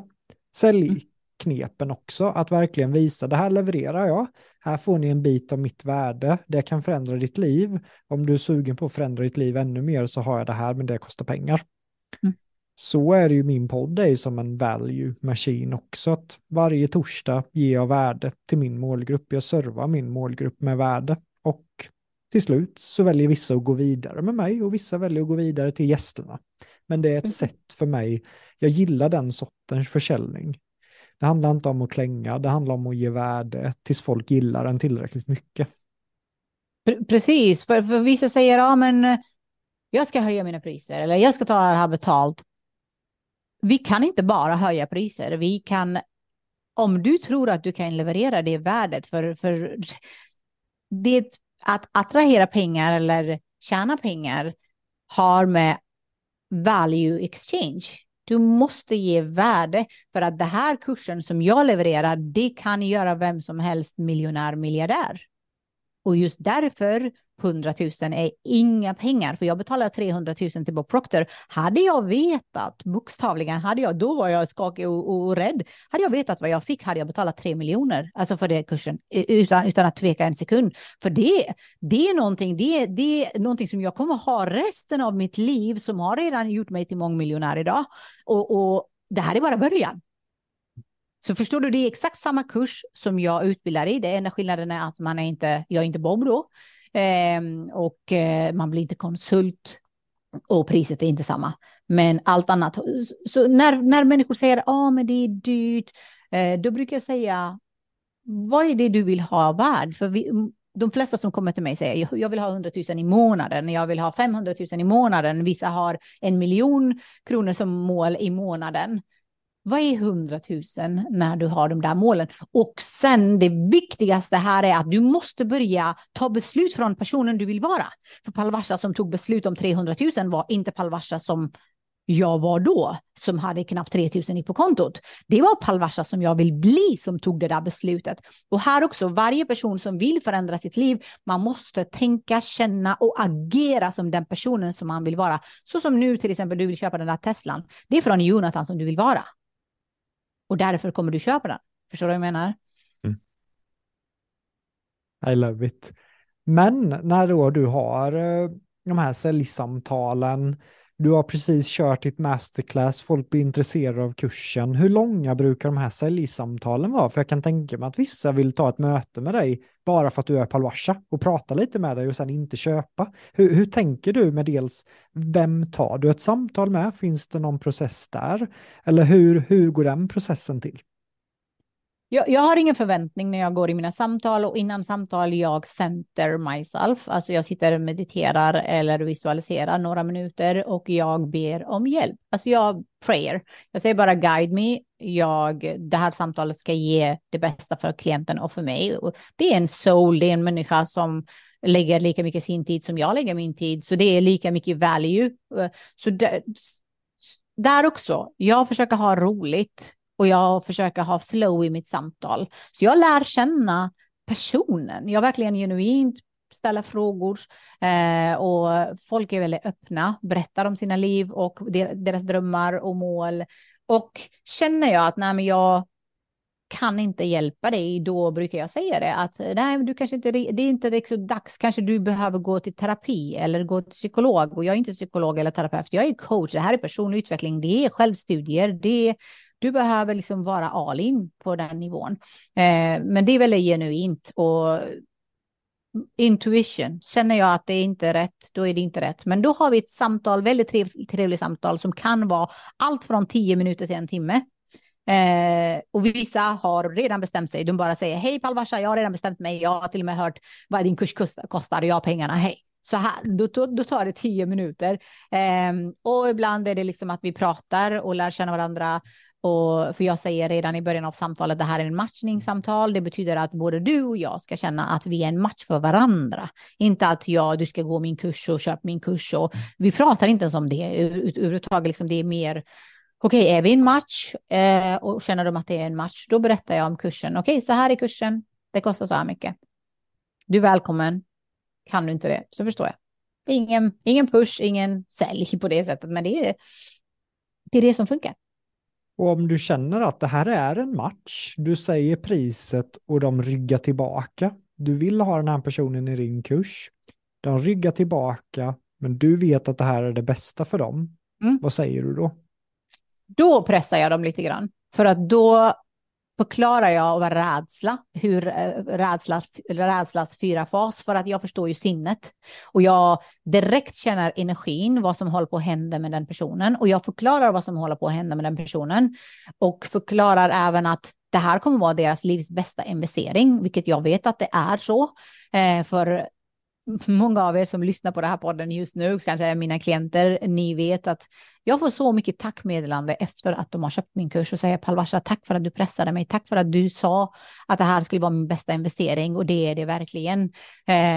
säljknepen också, att verkligen visa, det här levererar jag, här får ni en bit av mitt värde, det kan förändra ditt liv. Om du är sugen på att förändra ditt liv ännu mer så har jag det här, men det kostar pengar. Mm. Så är det ju min podd är ju som en value machine också, att varje torsdag ger jag värde till min målgrupp, jag servar min målgrupp med värde och till slut så väljer vissa att gå vidare med mig och vissa väljer att gå vidare till gästerna. Men det är ett Mm. sätt för mig, jag gillar den sortens försäljning. Det handlar inte om att klänga, det handlar om att ge värde tills folk gillar den tillräckligt mycket. Precis, för, för vissa säger ja men eh, jag ska höja mina priser eller jag ska ta det här betalt. Vi kan inte bara höja priser, vi kan om du tror att du kan leverera det värdet för, för det att attrahera pengar eller tjäna pengar har med value exchange. Du måste ge värde för att den här kursen som jag levererar, det kan göra vem som helst miljonär, miljardär. Och just därför 100 000 är inga pengar, för jag betalar 300 000 till Bob Proctor. Hade jag vetat, bokstavligen, hade jag, då var jag skakig och, och rädd. Hade jag vetat vad jag fick hade jag betalat 3 miljoner, alltså för den kursen, utan, utan att tveka en sekund. För det, det är någonting, det, det är någonting som jag kommer ha resten av mitt liv, som har redan gjort mig till mångmiljonär idag. Och, och det här är bara början. Så förstår du, det är exakt samma kurs som jag utbildar i. Det enda skillnaden är att man är inte, jag är inte Bob då. Ehm, och eh, man blir inte konsult. Och priset är inte samma. Men allt annat. Så när, när människor säger att ah, men det är dyrt. Eh, då brukar jag säga, vad är det du vill ha värd? För vi, de flesta som kommer till mig säger jag vill ha 100 000 i månaden, jag vill ha 500 000 i månaden, vissa har en miljon kronor som mål i månaden vad är 100 000 när du har de där målen? Och sen det viktigaste här är att du måste börja ta beslut från personen du vill vara. För Palvasha som tog beslut om 300 000 var inte Palvasha som jag var då, som hade knappt 3 000 på kontot. Det var Palvasha som jag vill bli som tog det där beslutet. Och här också, varje person som vill förändra sitt liv, man måste tänka, känna och agera som den personen som man vill vara. Så som nu till exempel, du vill köpa den där Teslan. Det är från Jonathan som du vill vara. Och därför kommer du köpa den. Förstår du vad jag menar? Mm. I love it. Men när då du har eh, de här säljsamtalen, du har precis kört ditt masterclass, folk blir intresserade av kursen. Hur långa brukar de här säljsamtalen vara? För jag kan tänka mig att vissa vill ta ett möte med dig bara för att du är Palwasha och prata lite med dig och sen inte köpa. Hur, hur tänker du med dels vem tar du ett samtal med? Finns det någon process där? Eller hur, hur går den processen till? Jag, jag, har ingen förväntning när jag går i mina samtal och innan samtal jag center myself. Alltså jag sitter och mediterar eller visualiserar några minuter och jag ber om hjälp. Alltså jag prayer. Jag säger bara guide me. Jag, det här samtalet ska ge det bästa för klienten och för mig. Det är en soul, det är en människa som lägger lika mycket sin tid som jag lägger min tid. Så det är lika mycket value. Eh, så där, där också, jag försöker ha roligt och jag försöker ha flow i mitt samtal. Så jag lär känna personen. Jag verkligen genuint ställa frågor eh, och folk är väldigt öppna, berättar om sina liv och deras drömmar och mål. Och känner jag att nej, men jag kan inte hjälpa dig, då brukar jag säga det att nej, du kanske inte, det är inte riktigt dags, kanske du behöver gå till terapi eller gå till psykolog och jag är inte psykolog eller terapeut, jag är coach, det här är personlig utveckling, det är självstudier, det är du behöver liksom vara all in på den nivån. Eh, men det är väldigt genuint och intuition. Känner jag att det är inte rätt, då är det inte rätt. Men då har vi ett samtal, väldigt trevligt, trevligt samtal som kan vara allt från tio minuter till en timme. Eh, och vissa har redan bestämt sig. De bara säger hej Palvasha, jag har redan bestämt mig. Jag har till och med hört vad din kurs kostar. Jag har pengarna, hej. Så här, då, då tar det tio minuter. Eh, och ibland är det liksom att vi pratar och lär känna varandra och för jag säger redan i början av samtalet, det här är en matchningssamtal. Det betyder att både du och jag ska känna att vi är en match för varandra. Inte att jag, du ska gå min kurs och köpa min kurs. Och vi pratar inte ens om det överhuvudtaget. Liksom det är mer, okej, okay, är vi en match eh, och känner de att det är en match, då berättar jag om kursen. Okej, okay, så här är kursen. Det kostar så här mycket. Du är välkommen. Kan du inte det, så förstår jag. Ingen, ingen push, ingen sälj på det sättet, men det är, det är det som funkar. Och om du känner att det här är en match, du säger priset och de ryggar tillbaka. Du vill ha den här personen i din kurs. De ryggar tillbaka, men du vet att det här är det bästa för dem. Mm. Vad säger du då? Då pressar jag dem lite grann. För att då förklarar jag vad rädsla, hur eh, rädsla, rädslas fyra fas, för att jag förstår ju sinnet. Och jag direkt känner energin, vad som håller på att hända med den personen. Och jag förklarar vad som håller på att hända med den personen. Och förklarar även att det här kommer vara deras livs bästa investering, vilket jag vet att det är så. Eh, för många av er som lyssnar på den här podden just nu, kanske är mina klienter, ni vet att jag får så mycket tackmeddelande efter att de har köpt min kurs och säger Palvasha, tack för att du pressade mig, tack för att du sa att det här skulle vara min bästa investering och det är det verkligen.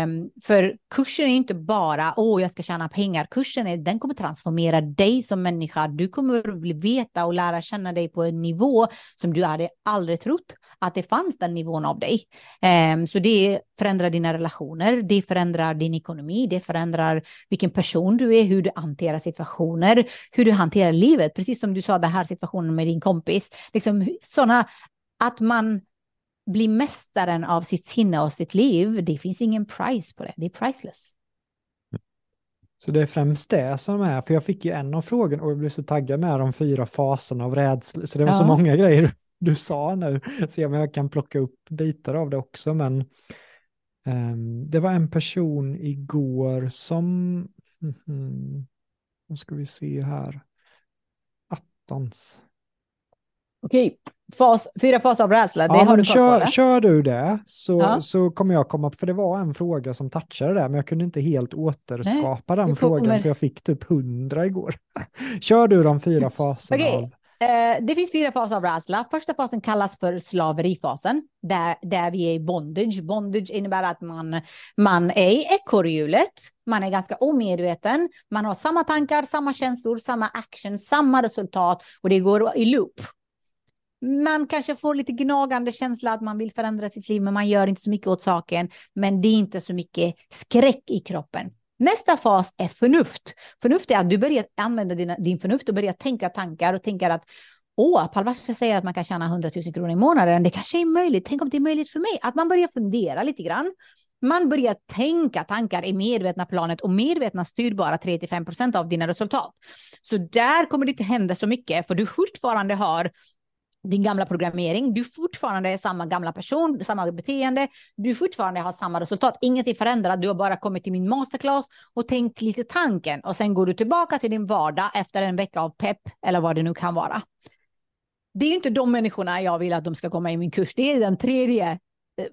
Um, för kursen är inte bara, åh, jag ska tjäna pengar. Kursen är, den kommer transformera dig som människa. Du kommer veta och lära känna dig på en nivå som du hade aldrig trott att det fanns den nivån av dig. Um, så det förändrar dina relationer, det förändrar din ekonomi, det förändrar vilken person du är, hur du hanterar situationer, hur du hanterar livet, precis som du sa, den här situationen med din kompis. Liksom sådana, att man blir mästaren av sitt sinne och sitt liv, det finns ingen price på det, det är priceless. Så det är främst det som är, för jag fick ju en av frågorna och jag blev så taggad med de fyra faserna av rädsla, så det var ja. så många grejer du sa nu, se om jag kan plocka upp bitar av det också, men um, det var en person igår som, mm nu ska vi se här. Attans. Okej, Fas, fyra faser av rädsla, det ja, har du kör, på, kör du det så, ja. så kommer jag komma, för det var en fråga som touchade det, men jag kunde inte helt återskapa Nej, den frågan, kommer... för jag fick typ hundra igår. kör du de fyra faserna? Okej, Eh, det finns fyra faser av rädsla. Första fasen kallas för slaverifasen, där, där vi är i bondage. Bondage innebär att man, man är i ekorrhjulet, man är ganska omedveten, man har samma tankar, samma känslor, samma action, samma resultat och det går i loop. Man kanske får lite gnagande känsla att man vill förändra sitt liv, men man gör inte så mycket åt saken. Men det är inte så mycket skräck i kroppen. Nästa fas är förnuft. Förnuft är att du börjar använda dina, din förnuft och börjar tänka tankar och tänker att åh, Palvasha säger att man kan tjäna 100 000 kronor i månaden. Det kanske är möjligt. Tänk om det är möjligt för mig. Att man börjar fundera lite grann. Man börjar tänka tankar i medvetna planet och medvetna styr bara 3-5 procent av dina resultat. Så där kommer det inte hända så mycket, för du fortfarande har din gamla programmering. Du fortfarande är samma gamla person, samma beteende. Du fortfarande har samma resultat. Inget är förändrat. Du har bara kommit till min masterclass och tänkt lite tanken och sen går du tillbaka till din vardag efter en vecka av pepp eller vad det nu kan vara. Det är inte de människorna jag vill att de ska komma i min kurs. Det är den tredje eh,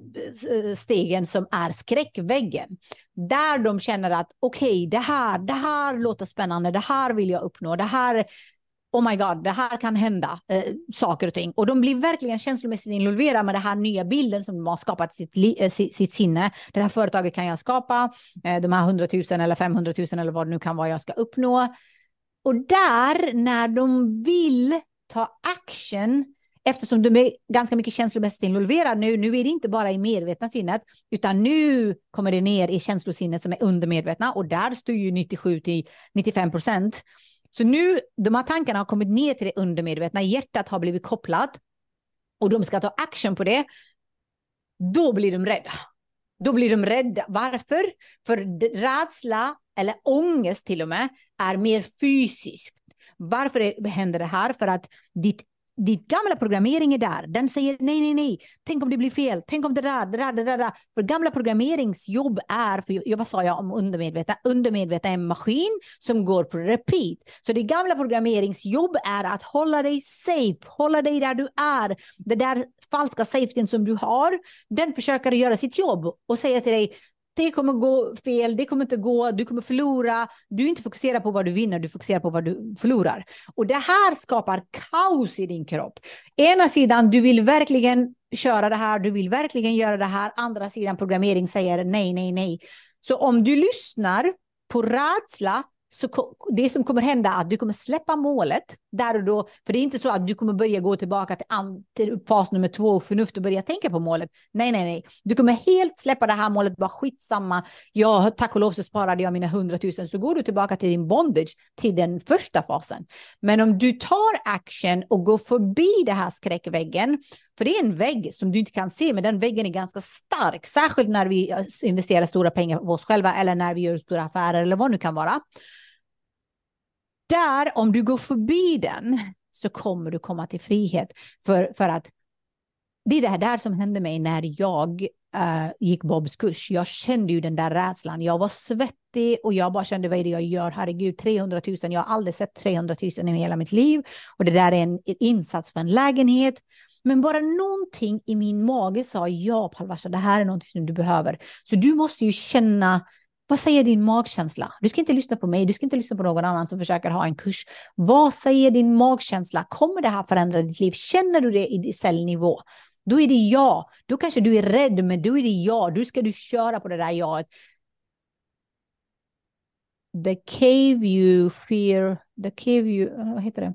eh, stegen som är skräckväggen. Där de känner att okej, okay, det här, det här låter spännande, det här vill jag uppnå, det här oh my god, det här kan hända eh, saker och ting. Och de blir verkligen känslomässigt involverade med den här nya bilden som de har skapat sitt, eh, sitt, sitt sinne. Det här företaget kan jag skapa, eh, de här 100 000 eller 500 000 eller vad det nu kan vara jag ska uppnå. Och där, när de vill ta action, eftersom de är ganska mycket känslomässigt involverade nu, nu är det inte bara i medvetna sinnet, utan nu kommer det ner i känslosinnet som är undermedvetna och där styr ju 97 till 95 procent. Så nu, de här tankarna har kommit ner till det undermedvetna, hjärtat har blivit kopplat och de ska ta action på det. Då blir de rädda. Då blir de rädda. Varför? För rädsla eller ångest till och med är mer fysiskt. Varför händer det här? För att ditt ditt gamla programmering är där. Den säger nej, nej, nej. Tänk om det blir fel. Tänk om det där, det där, det där. För gamla programmeringsjobb är, för vad sa jag om undermedvetna? Undermedvetna är en maskin som går på repeat. Så det gamla programmeringsjobb är att hålla dig safe, hålla dig där du är. Det där falska safetyn som du har, den försöker göra sitt jobb och säga till dig, det kommer gå fel, det kommer inte gå, du kommer förlora. Du är inte fokuserad på vad du vinner, du fokuserar på vad du förlorar. Och det här skapar kaos i din kropp. Ena sidan, du vill verkligen köra det här, du vill verkligen göra det här. Andra sidan, programmering säger nej, nej, nej. Så om du lyssnar på rädsla så det som kommer hända är att du kommer släppa målet där och då. För det är inte så att du kommer börja gå tillbaka till, till fas nummer två, och förnuft och börja tänka på målet. Nej, nej, nej. Du kommer helt släppa det här målet, bara skitsamma. Ja, tack och lov så sparade jag mina hundratusen. Så går du tillbaka till din bondage, till den första fasen. Men om du tar action och går förbi det här skräckväggen, för det är en vägg som du inte kan se, men den väggen är ganska stark, särskilt när vi eh, investerar stora pengar på oss själva eller när vi gör stora affärer eller vad det nu kan vara där, om du går förbi den, så kommer du komma till frihet. För, för att det är det här där som hände mig när jag uh, gick Bobs kurs. Jag kände ju den där rädslan. Jag var svettig och jag bara kände vad är det jag gör? Herregud, 300 000. Jag har aldrig sett 300 000 i hela mitt liv. Och det där är en insats för en lägenhet. Men bara någonting i min mage sa ja, Palvasha, det här är någonting som du behöver. Så du måste ju känna vad säger din magkänsla? Du ska inte lyssna på mig, du ska inte lyssna på någon annan som försöker ha en kurs. Vad säger din magkänsla? Kommer det här förändra ditt liv? Känner du det i cellnivå? Då är det ja. Då kanske du är rädd, men då är det ja. Då ska du köra på det där jaet. The cave you fear, the cave you, vad heter det?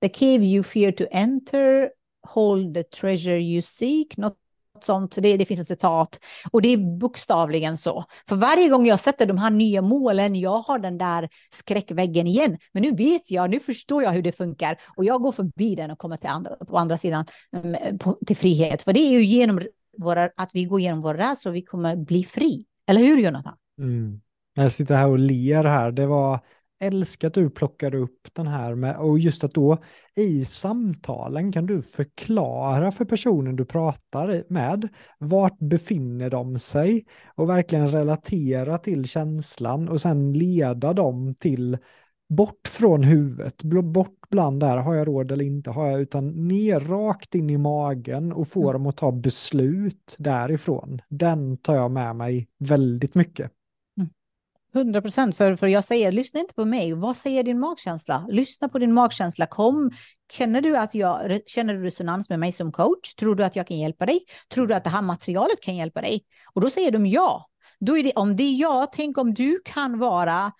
The cave you fear to enter, hold the treasure you seek, not sånt. Det, det finns ett citat och det är bokstavligen så. För varje gång jag sätter de här nya målen, jag har den där skräckväggen igen. Men nu vet jag, nu förstår jag hur det funkar och jag går förbi den och kommer till andra, på andra sidan mm, till frihet. För det är ju genom våra, att vi går igenom våra rädslor vi kommer bli fri. Eller hur Jonathan? Mm. Jag sitter här och ler här. Det var älskar att du plockade upp den här med, och just att då i samtalen kan du förklara för personen du pratar med vart befinner de sig och verkligen relatera till känslan och sen leda dem till bort från huvudet, bort bland där, har jag råd eller inte, har jag, utan ner rakt in i magen och få mm. dem att ta beslut därifrån. Den tar jag med mig väldigt mycket. 100 procent, för, för jag säger lyssna inte på mig. Vad säger din magkänsla? Lyssna på din magkänsla. Kom, känner du att jag känner du resonans med mig som coach? Tror du att jag kan hjälpa dig? Tror du att det här materialet kan hjälpa dig? Och då säger de ja. Då är det, om det är ja, tänk om du kan vara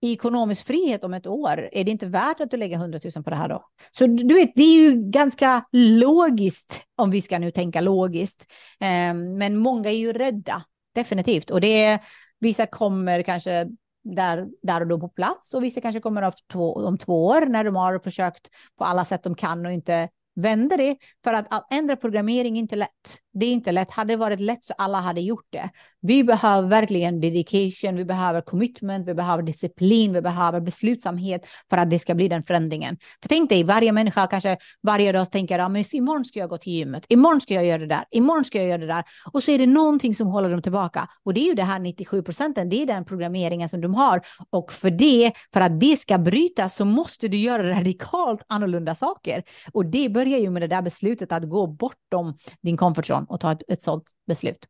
i ekonomisk frihet om ett år, är det inte värt att du lägger 100 000 på det här då? Så du vet, det är ju ganska logiskt, om vi ska nu tänka logiskt. Ehm, men många är ju rädda, definitivt. Och det är, vissa kommer kanske där, där och då på plats och vissa kanske kommer om två, om två år när de har försökt på alla sätt de kan och inte vänder det. För att, att ändra programmering är inte lätt. Det är inte lätt. Hade det varit lätt så alla hade gjort det. Vi behöver verkligen dedication, vi behöver commitment, vi behöver disciplin, vi behöver beslutsamhet för att det ska bli den förändringen. För tänk dig, varje människa kanske varje dag tänker, ja, men imorgon ska jag gå till gymmet, imorgon ska jag göra det där, imorgon ska jag göra det där. Och så är det någonting som håller dem tillbaka. Och det är ju det här 97 procenten, det är den programmeringen som de har. Och för det, för att det ska brytas så måste du göra radikalt annorlunda saker. Och det börjar ju med det där beslutet att gå bortom din comfort zone och ta ett, ett sådant beslut.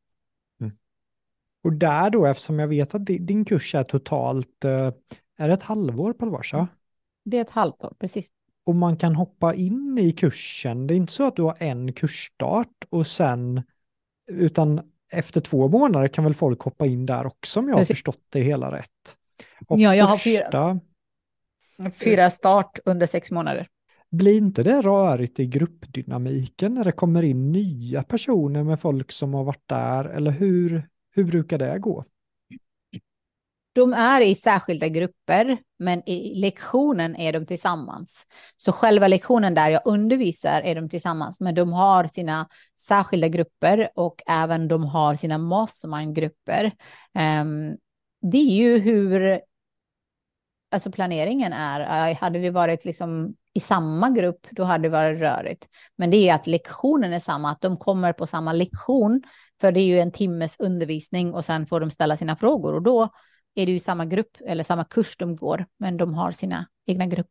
Och där då, eftersom jag vet att din kurs är totalt, eh, är det ett halvår på Alvarsa? Det är ett halvår, precis. Och man kan hoppa in i kursen. Det är inte så att du har en kursstart och sen, utan efter två månader kan väl folk hoppa in där också om jag precis. har förstått det hela rätt. Och ja, jag första, har fyra. Fyra start under sex månader. Blir inte det rörigt i gruppdynamiken när det kommer in nya personer med folk som har varit där? Eller hur, hur brukar det gå? De är i särskilda grupper, men i lektionen är de tillsammans. Så själva lektionen där jag undervisar är de tillsammans, men de har sina särskilda grupper och även de har sina mastermind-grupper. Um, det är ju hur alltså planeringen är. Hade det varit liksom i samma grupp, då hade det varit rörigt. Men det är att lektionen är samma, att de kommer på samma lektion, för det är ju en timmes undervisning och sen får de ställa sina frågor och då är det ju samma grupp eller samma kurs de går, men de har sina egna grupp.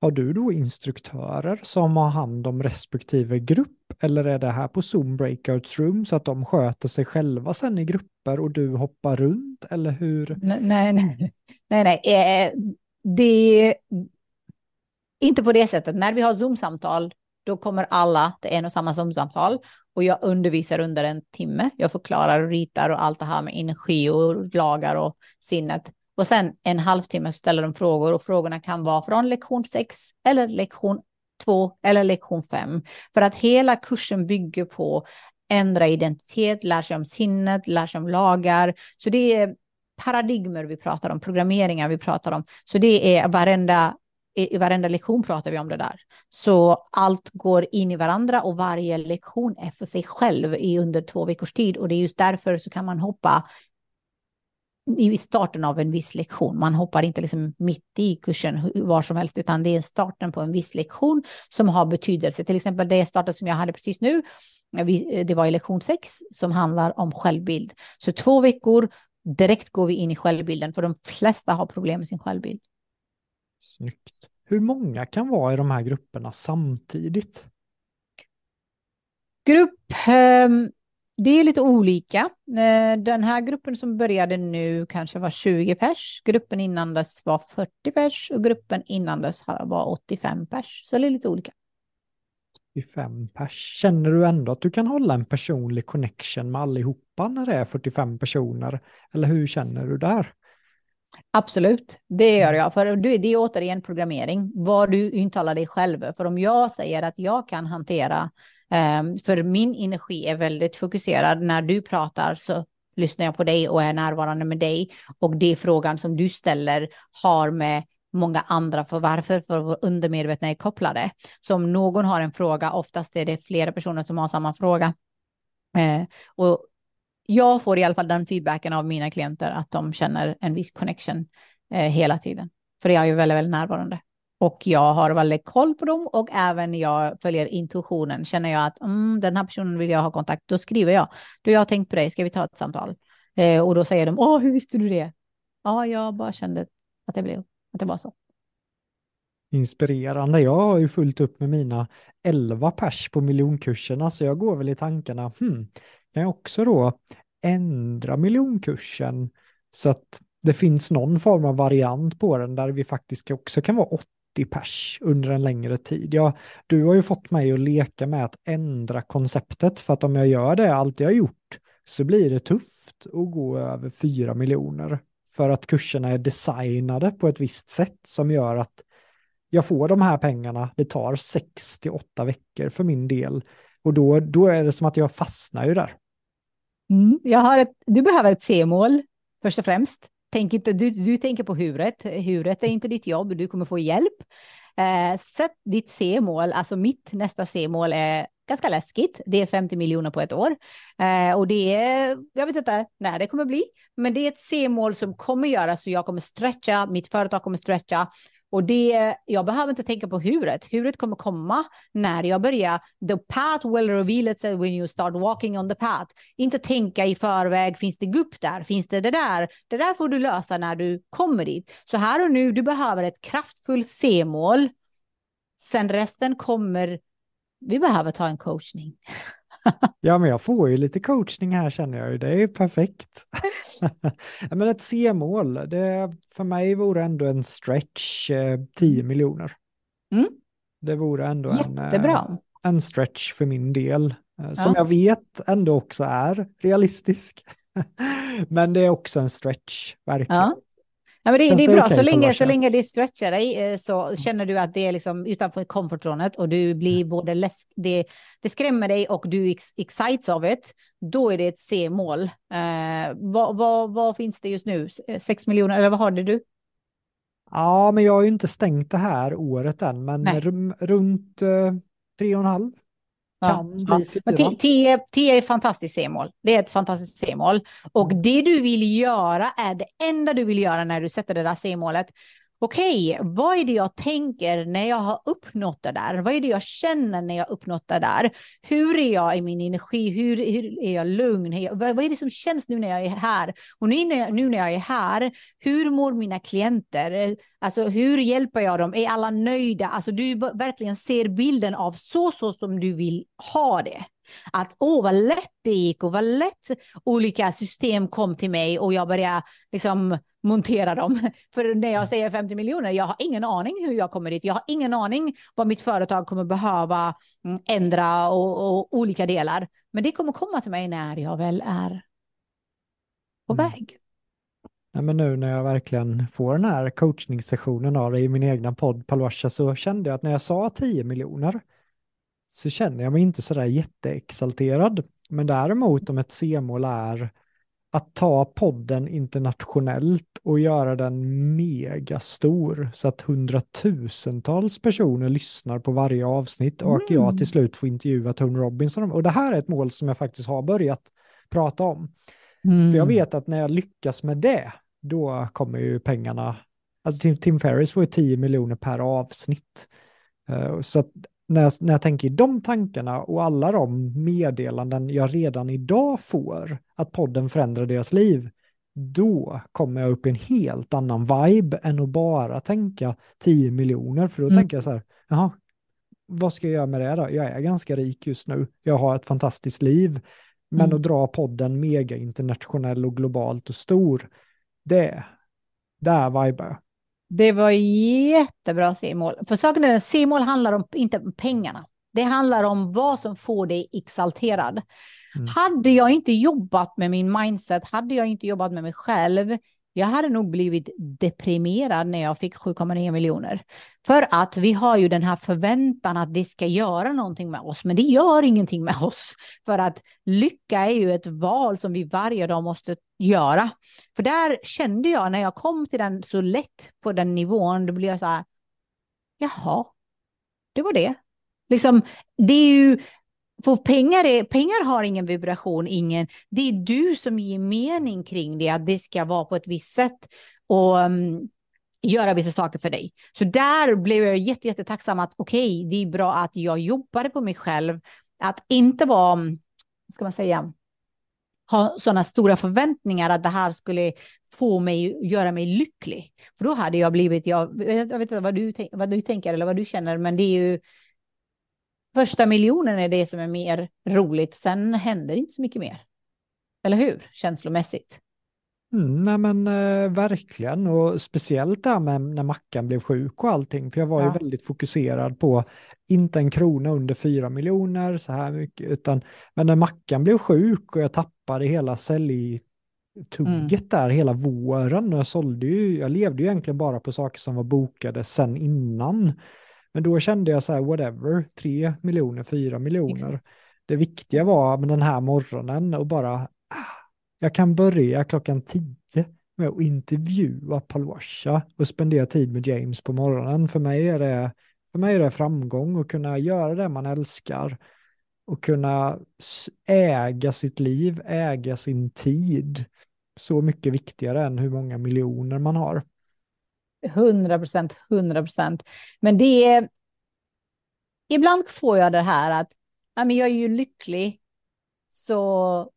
Har du då instruktörer som har hand om respektive grupp eller är det här på Zoom breakout room så att de sköter sig själva sen i grupper och du hoppar runt eller hur? Nej, nej, nej, nej, nej. Eh, det inte på det sättet. När vi har Zoom-samtal, då kommer alla till en och samma Zoom-samtal och jag undervisar under en timme. Jag förklarar och ritar och allt det här med energi och lagar och sinnet. Och sen en halvtimme ställer de frågor och frågorna kan vara från lektion 6 eller lektion 2 eller lektion 5. För att hela kursen bygger på ändra identitet, lär sig om sinnet, lär sig om lagar. Så det är paradigmer vi pratar om, programmeringar vi pratar om. Så det är varenda i, varenda lektion pratar vi om det där. Så allt går in i varandra och varje lektion är för sig själv i under två veckors tid. Och det är just därför så kan man hoppa i starten av en viss lektion. Man hoppar inte liksom mitt i kursen var som helst, utan det är starten på en viss lektion som har betydelse. Till exempel det startet som jag hade precis nu, det var i lektion 6 som handlar om självbild. Så två veckor, direkt går vi in i självbilden, för de flesta har problem med sin självbild. Snyggt. Hur många kan vara i de här grupperna samtidigt? Grupp, ehm, det är lite olika. Eh, den här gruppen som började nu kanske var 20 pers. Gruppen innan dess var 40 pers och gruppen innan dess var 85 pers. Så det är lite olika. 45 pers. Känner du ändå att du kan hålla en personlig connection med allihopa när det är 45 personer? Eller hur känner du där? Absolut, det gör mm. jag. För det är återigen programmering, vad du intalar dig själv. För om jag säger att jag kan hantera, ehm, för min energi är väldigt fokuserad, när du pratar så lyssnar jag på dig och är närvarande med dig. Och det frågan som du ställer har med många andra för varför, för vår undermedvetna är kopplade. Så om någon har en fråga, oftast är det flera personer som har samma fråga. Eh, och jag får i alla fall den feedbacken av mina klienter att de känner en viss connection eh, hela tiden. För jag är ju väldigt, väldigt närvarande. Och jag har väldigt koll på dem och även jag följer intuitionen. Känner jag att mm, den här personen vill jag ha kontakt, då skriver jag. Du, jag har tänkt på dig, ska vi ta ett samtal? Eh, och då säger de, åh, hur visste du det? Ja, jag bara kände att det blev, att det var så. Inspirerande. Jag har ju fullt upp med mina 11 pers på miljonkurserna, så jag går väl i tankarna, hmm, kan jag också då ändra miljonkursen så att det finns någon form av variant på den där vi faktiskt också kan vara 80 pers under en längre tid. Ja, du har ju fått mig att leka med att ändra konceptet för att om jag gör det allt jag har gjort så blir det tufft att gå över 4 miljoner för att kurserna är designade på ett visst sätt som gör att jag får de här pengarna, det tar 6 till 8 veckor för min del och då, då är det som att jag fastnar ju där. Mm, jag har ett, du behöver ett C-mål först och främst. Tänk inte, du, du tänker på huret. Huret är inte ditt jobb, du kommer få hjälp. Eh, sätt ditt C-mål, alltså mitt nästa C-mål är ganska läskigt. Det är 50 miljoner på ett år. Eh, och det är, jag vet inte när det kommer bli, men det är ett C-mål som kommer göra så jag kommer stretcha, mitt företag kommer stretcha och det, jag behöver inte tänka på huret. Huret kommer komma när jag börjar. The path will reveal itself when you start walking on the path. Inte tänka i förväg, finns det gupp där? Finns det det där? Det där får du lösa när du kommer dit. Så här och nu, du behöver ett kraftfullt C-mål. Sen resten kommer, vi behöver ta en coachning ja, men jag får ju lite coachning här känner jag ju. Det är perfekt. men ett C-mål, det för mig vore ändå en stretch eh, 10 miljoner. Mm. Det vore ändå en, eh, en stretch för min del. Eh, som ja. jag vet ändå också är realistisk. men det är också en stretch, verkligen. Ja. Ja, men det, det är bra, okay så, länge, så länge det stretchar dig eh, så känner du att det är liksom utanför komfortzonet och du blir mm. både läsk, det, det skrämmer dig och du ex, excites av det, då är det ett C-mål. Eh, vad, vad, vad, finns det just nu? Sex miljoner, eller vad har du? Ja, men jag har ju inte stängt det här året än, men runt eh, tre och en halv. Kan ja, bli ja. fyra. 10 är fantastiskt C-mål. Det är ett fantastiskt C-mål. Och mm. det du vill göra är det enda du vill göra när du sätter det där C-målet okej, okay, vad är det jag tänker när jag har uppnått det där? Vad är det jag känner när jag uppnått det där? Hur är jag i min energi? Hur, hur är jag lugn? vad, vad, är det som känns nu när jag är här? Och nu när, jag, nu när jag är här, hur mår mina klienter? Alltså hur hjälper jag dem? Är alla nöjda? Alltså du verkligen ser bilden av så, så som du vill ha det. Att åh, vad lätt det gick och vad lätt olika system kom till mig och jag började liksom montera dem. För när jag säger 50 miljoner, jag har ingen aning hur jag kommer dit. Jag har ingen aning vad mitt företag kommer behöva mm, ändra och, och olika delar. Men det kommer komma till mig när jag väl är på mm. väg. Ja, men nu när jag verkligen får den här coachningssessionen av i min egna podd Palwasha så kände jag att när jag sa 10 miljoner så känner jag mig inte sådär jätteexalterad. Men däremot om ett C-mål är att ta podden internationellt och göra den mega stor så att hundratusentals personer lyssnar på varje avsnitt och att jag till mm. slut får intervjua Tony Robinson. Och det här är ett mål som jag faktiskt har börjat prata om. Mm. För jag vet att när jag lyckas med det, då kommer ju pengarna, alltså Tim, Tim Ferris får ju 10 miljoner per avsnitt. Uh, så att när jag, när jag tänker i de tankarna och alla de meddelanden jag redan idag får att podden förändrar deras liv, då kommer jag upp i en helt annan vibe än att bara tänka 10 miljoner. För då mm. tänker jag så här, jaha, vad ska jag göra med det då? Jag är ganska rik just nu, jag har ett fantastiskt liv. Men mm. att dra podden mega internationell och globalt och stor, det, där vibar jag. Det var jättebra C-mål. För saken är att C-mål handlar om, inte om pengarna. Det handlar om vad som får dig exalterad. Mm. Hade jag inte jobbat med min mindset, hade jag inte jobbat med mig själv, jag hade nog blivit deprimerad när jag fick 7,9 miljoner. För att vi har ju den här förväntan att det ska göra någonting med oss, men det gör ingenting med oss. För att lycka är ju ett val som vi varje dag måste göra. För där kände jag när jag kom till den så lätt på den nivån, då blev jag så här, jaha, det var det. Liksom, det är ju, för pengar, är, pengar har ingen vibration, ingen. Det är du som ger mening kring det, att det ska vara på ett visst sätt och um, göra vissa saker för dig. Så där blev jag jätte, jättetacksam att okej, okay, det är bra att jag jobbade på mig själv, att inte vara, mm, ska man säga, ha sådana stora förväntningar att det här skulle få mig, göra mig lycklig. För då hade jag blivit, jag, jag vet inte vad du, vad du tänker eller vad du känner, men det är ju första miljonen är det som är mer roligt. Sen händer inte så mycket mer. Eller hur? Känslomässigt. Mm, nej men eh, verkligen och speciellt där med när Mackan blev sjuk och allting för jag var ja. ju väldigt fokuserad på inte en krona under fyra miljoner så här mycket utan men när Mackan blev sjuk och jag tappade hela säljtugget mm. där hela våren och jag sålde ju, jag levde ju egentligen bara på saker som var bokade sen innan. Men då kände jag så här whatever, tre miljoner, fyra miljoner. Det viktiga var med den här morgonen och bara ah, jag kan börja klockan tio med att intervjua Palwasha och spendera tid med James på morgonen. För mig är det, för mig är det framgång att kunna göra det man älskar och kunna äga sitt liv, äga sin tid. Så mycket viktigare än hur många miljoner man har. 100 procent, 100 procent. Men det är... Ibland får jag det här att jag är ju lycklig, så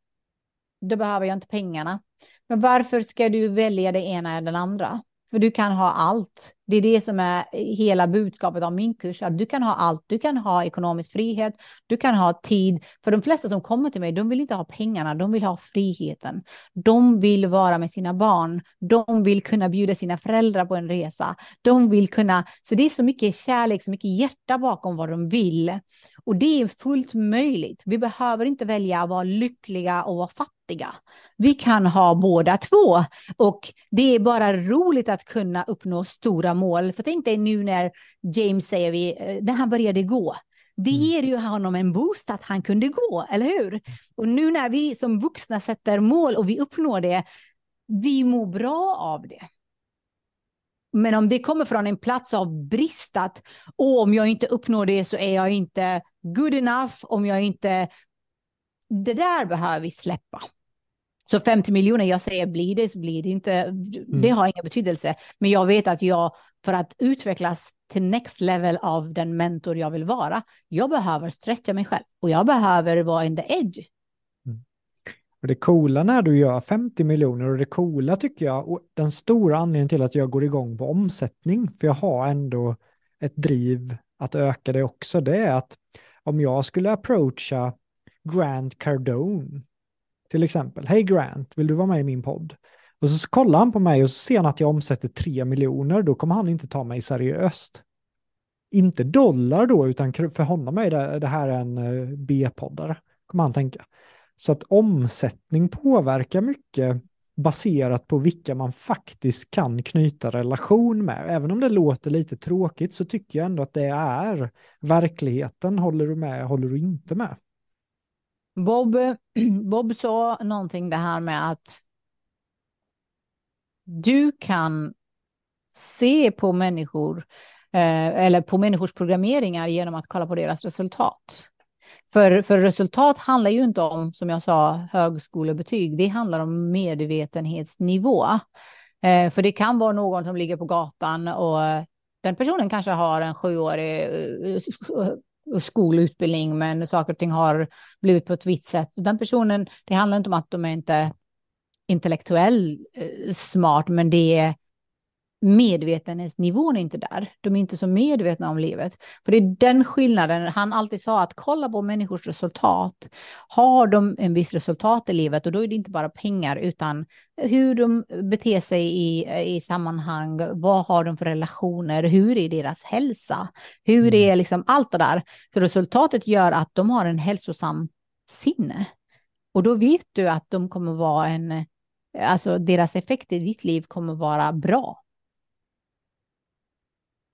då behöver jag inte pengarna. Men varför ska du välja det ena eller den andra? För du kan ha allt. Det är det som är hela budskapet av min kurs, att du kan ha allt. Du kan ha ekonomisk frihet, du kan ha tid. För de flesta som kommer till mig, de vill inte ha pengarna, de vill ha friheten. De vill vara med sina barn, de vill kunna bjuda sina föräldrar på en resa. De vill kunna, så det är så mycket kärlek, så mycket hjärta bakom vad de vill. Och det är fullt möjligt. Vi behöver inte välja att vara lyckliga och vara fattiga. Vi kan ha båda två och det är bara roligt att kunna uppnå stora mål. För tänk dig nu när James säger vi, eh, när han började gå. Det mm. ger ju honom en boost att han kunde gå, eller hur? Och nu när vi som vuxna sätter mål och vi uppnår det, vi mår bra av det. Men om det kommer från en plats av brist, att om jag inte uppnår det så är jag inte good enough, om jag inte... Det där behöver vi släppa. Så 50 miljoner, jag säger blir det så blir det inte. Mm. Det har ingen betydelse. Men jag vet att jag, för att utvecklas till next level av den mentor jag vill vara, jag behöver stretcha mig själv och jag behöver vara in the edge. Mm. Och det coola när du gör 50 miljoner och det coola tycker jag, och den stora anledningen till att jag går igång på omsättning, för jag har ändå ett driv att öka det också, det är att om jag skulle approacha Grant Cardone till exempel. Hej Grant, vill du vara med i min podd? Och så kollar han på mig och så ser han att jag omsätter 3 miljoner, då kommer han inte ta mig seriöst. Inte dollar då, utan för honom är det, det här en eh, B-poddare, kommer han tänka. Så att omsättning påverkar mycket baserat på vilka man faktiskt kan knyta relation med. Även om det låter lite tråkigt så tycker jag ändå att det är verkligheten. Håller du med, håller du inte med? Bob, Bob sa någonting det här med att du kan se på människor eh, eller på människors programmeringar genom att kolla på deras resultat. För, för resultat handlar ju inte om, som jag sa, högskolebetyg. Det handlar om medvetenhetsnivå. Eh, för det kan vara någon som ligger på gatan och den personen kanske har en sjuårig eh, skolutbildning, men saker och ting har blivit på ett vitt sätt. Den personen, det handlar inte om att de inte intellektuellt eh, smart, men det är medvetenhetsnivån är inte där. De är inte så medvetna om livet. För det är den skillnaden. Han alltid sa att kolla på människors resultat. Har de en viss resultat i livet och då är det inte bara pengar utan hur de beter sig i, i sammanhang. Vad har de för relationer? Hur är deras hälsa? Hur mm. är liksom allt det där? För resultatet gör att de har en hälsosam sinne. Och då vet du att de kommer vara en, alltså deras effekt i ditt liv kommer vara bra.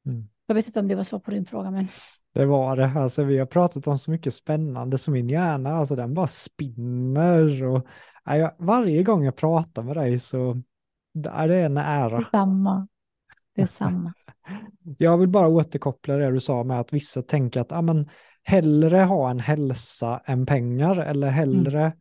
Mm. Jag vet inte om det var svar på din fråga, men. Det var det. Alltså, vi har pratat om så mycket spännande som min hjärna, alltså den bara spinner och äh, varje gång jag pratar med dig så är det en ära. Detsamma. Detsamma. jag vill bara återkoppla det du sa med att vissa tänker att ah, men, hellre ha en hälsa än pengar eller hellre, mm.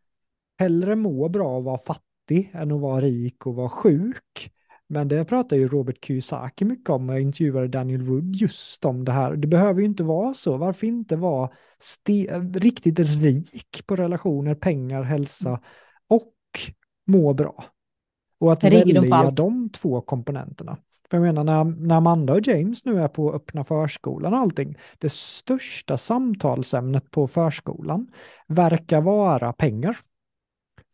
hellre må bra och vara fattig än att vara rik och vara sjuk. Men det pratar ju Robert Kiyosaki mycket om. Jag intervjuade Daniel Wood just om det här. Det behöver ju inte vara så. Varför inte vara riktigt rik på relationer, pengar, hälsa och må bra? Och att välja de två komponenterna. För jag menar när, när Amanda och James nu är på öppna förskolan och allting, det största samtalsämnet på förskolan verkar vara pengar.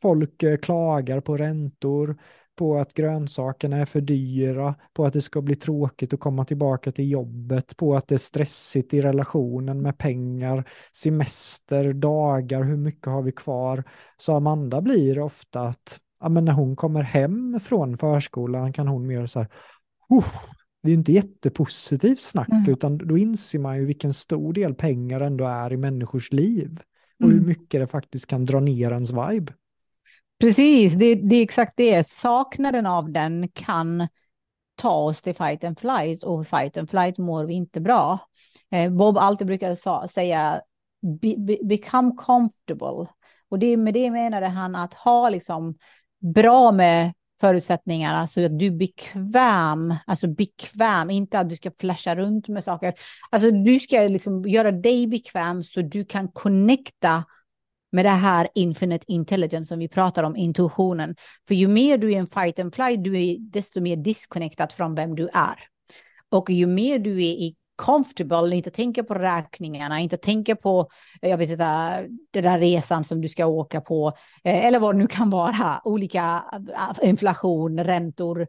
Folk eh, klagar på räntor, på att grönsakerna är för dyra, på att det ska bli tråkigt att komma tillbaka till jobbet, på att det är stressigt i relationen med pengar, semester, dagar, hur mycket har vi kvar? Så Amanda blir ofta att ja, men när hon kommer hem från förskolan kan hon mer så här, oh, det är inte jättepositivt snack, mm. utan då inser man ju vilken stor del pengar ändå är i människors liv och mm. hur mycket det faktiskt kan dra ner ens vibe. Precis, det, det, är exakt det. Saknaden av den kan ta oss till fight and flight och fight and flight mår vi inte bra. Eh, Bob alltid brukar säga be, be, become comfortable. Och det, med det menade han att ha liksom bra med förutsättningarna så att du är bekväm, alltså bekväm, inte att du ska flasha runt med saker. Alltså du ska liksom göra dig bekväm så du kan connecta med det här infinite intelligence som vi pratar om, intuitionen. För ju mer du är en fight and flight, du är desto mer disconnectad från vem du är. Och ju mer du är i comfortable, inte tänker på räkningarna, inte tänker på, jag vet inte, den där resan som du ska åka på, eh, eller vad det nu kan vara, olika eh, inflation, räntor,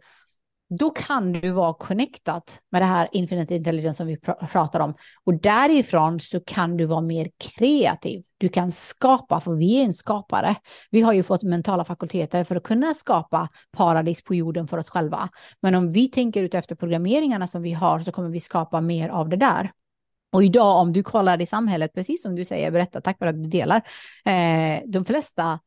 då kan du vara connectat med det här infinite intelligence som vi pr pratar om. Och därifrån så kan du vara mer kreativ. Du kan skapa, för vi är en skapare. Vi har ju fått mentala fakulteter för att kunna skapa paradis på jorden för oss själva. Men om vi tänker ut efter programmeringarna som vi har så kommer vi skapa mer av det där. Och idag om du kollar i samhället, precis som du säger, berätta, tack för att du delar, eh, de flesta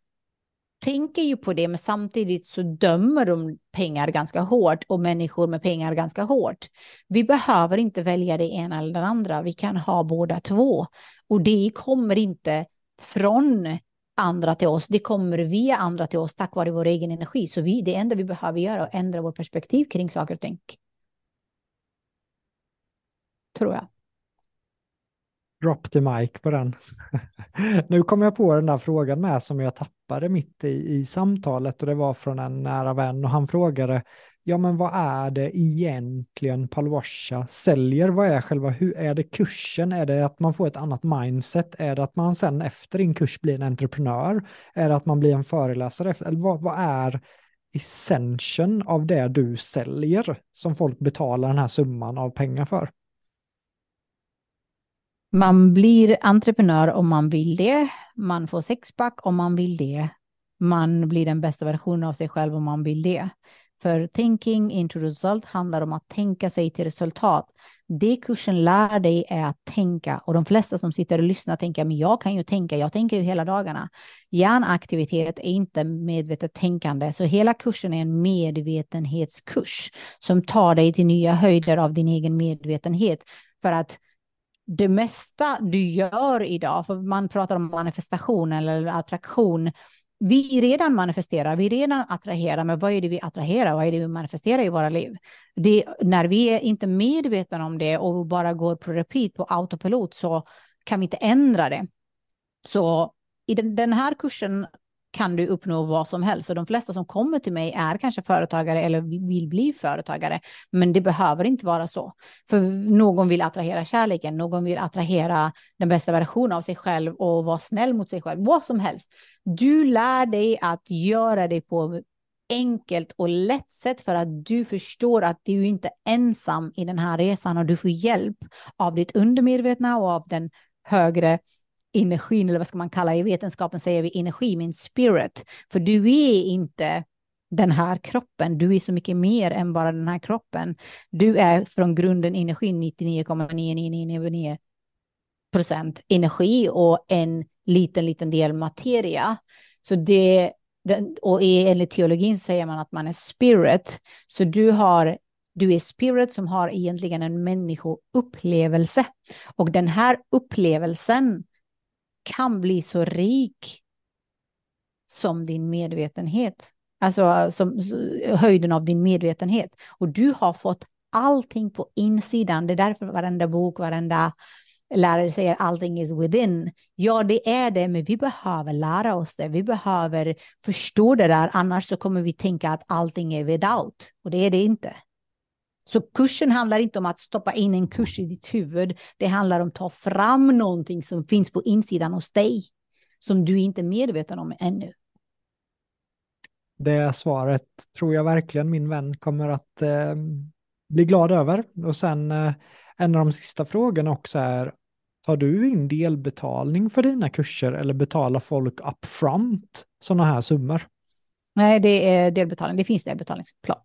tänker ju på det, men samtidigt så dömer de pengar ganska hårt och människor med pengar ganska hårt. Vi behöver inte välja det ena eller det andra. Vi kan ha båda två och det kommer inte från andra till oss. Det kommer via andra till oss tack vare vår egen energi. Så vi, det enda vi behöver göra är att ändra vårt perspektiv kring saker och ting. Tror jag drop the mic på den. nu kom jag på den där frågan med som jag tappade mitt i, i samtalet och det var från en nära vän och han frågade ja men vad är det egentligen Palwasha säljer? Vad är själva, hur är det kursen? Är det att man får ett annat mindset? Är det att man sen efter din kurs blir en entreprenör? Är det att man blir en föreläsare? Eller vad, vad är essensen av det du säljer som folk betalar den här summan av pengar för? Man blir entreprenör om man vill det. Man får sexpack om man vill det. Man blir den bästa versionen av sig själv om man vill det. För thinking into result handlar om att tänka sig till resultat. Det kursen lär dig är att tänka och de flesta som sitter och lyssnar tänker men jag kan ju tänka, jag tänker ju hela dagarna. Hjärnaktivitet är inte medvetet tänkande, så hela kursen är en medvetenhetskurs som tar dig till nya höjder av din egen medvetenhet för att det mesta du gör idag, för man pratar om manifestation eller attraktion, vi redan manifesterar, vi redan attraherar, men vad är det vi attraherar? Vad är det vi manifesterar i våra liv? Det, när vi är inte medvetna om det och bara går på repeat på autopilot så kan vi inte ändra det. Så i den, den här kursen kan du uppnå vad som helst. Och de flesta som kommer till mig är kanske företagare eller vill bli företagare. Men det behöver inte vara så. För någon vill attrahera kärleken, någon vill attrahera den bästa versionen av sig själv och vara snäll mot sig själv. Vad som helst. Du lär dig att göra det på enkelt och lätt sätt för att du förstår att du inte är ensam i den här resan och du får hjälp av ditt undermedvetna och av den högre energin, eller vad ska man kalla det, i vetenskapen säger vi energi, min spirit. För du är inte den här kroppen, du är så mycket mer än bara den här kroppen. Du är från grunden energi 99,9999 procent energi och en liten, liten del materia. Så det, och enligt teologin säger man att man är spirit. Så du har du är spirit som har egentligen en människoupplevelse. Och den här upplevelsen kan bli så rik som din medvetenhet. Alltså som höjden av din medvetenhet. Och du har fått allting på insidan. Det är därför varenda bok, varenda lärare säger allting is within. Ja, det är det, men vi behöver lära oss det. Vi behöver förstå det där, annars så kommer vi tänka att allting är without. Och det är det inte. Så kursen handlar inte om att stoppa in en kurs i ditt huvud. Det handlar om att ta fram någonting som finns på insidan hos dig. Som du inte är medveten om ännu. Det svaret tror jag verkligen min vän kommer att eh, bli glad över. Och sen eh, en av de sista frågorna också är, tar du in delbetalning för dina kurser eller betalar folk upfront sådana här summor? Nej, det är delbetalning. Det finns delbetalningsplan.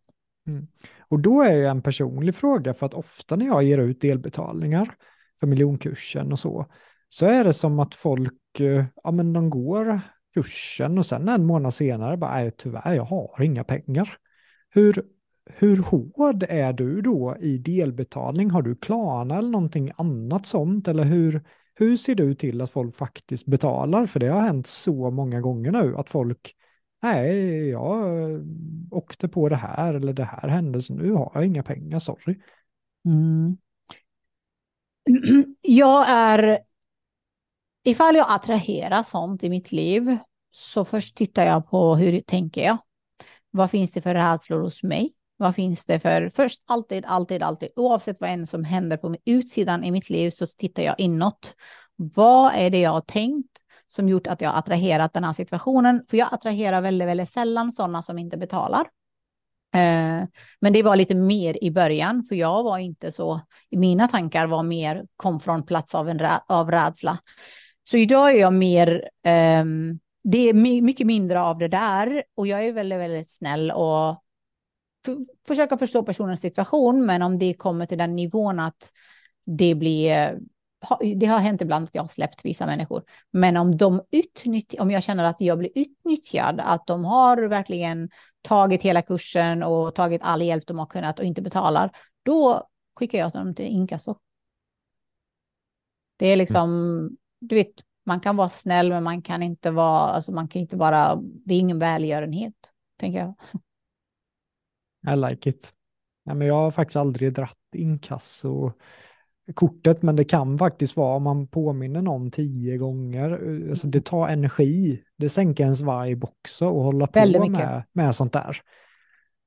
Mm. Och då är ju en personlig fråga, för att ofta när jag ger ut delbetalningar för miljonkursen och så, så är det som att folk, eh, ja men de går kursen och sen en månad senare bara, nej tyvärr, jag har inga pengar. Hur, hur hård är du då i delbetalning? Har du Klarna eller någonting annat sånt? Eller hur, hur ser du till att folk faktiskt betalar? För det har hänt så många gånger nu att folk, nej, jag eh, åkte på det här eller det här hände så nu har jag inga pengar, sorry. Mm. Jag är, ifall jag attraherar sånt i mitt liv så först tittar jag på hur tänker jag? Vad finns det för rädslor hos mig? Vad finns det för, först alltid, alltid, alltid, oavsett vad än som händer på utsidan i mitt liv så tittar jag inåt. Vad är det jag har tänkt som gjort att jag attraherat den här situationen? För jag attraherar väldigt, väldigt sällan sådana som inte betalar. Eh, men det var lite mer i början, för jag var inte så, mina tankar var mer, kom från plats av, en, av rädsla. Så idag är jag mer, eh, det är mycket mindre av det där och jag är väldigt, väldigt snäll och försöka förstå personens situation, men om det kommer till den nivån att det blir det har hänt ibland att jag har släppt vissa människor, men om de utnyttjar, om jag känner att jag blir utnyttjad, att de har verkligen tagit hela kursen och tagit all hjälp de har kunnat och inte betalar, då skickar jag dem till inkasso. Det är liksom, mm. du vet, man kan vara snäll, men man kan inte vara, alltså man kan inte vara, det är ingen välgörenhet, tänker jag. I like it. Ja, men jag har faktiskt aldrig dratt inkasso kortet, men det kan faktiskt vara om man påminner någon tio gånger. Alltså det tar energi. Det sänker ens vibe också och hålla på med, med sånt där.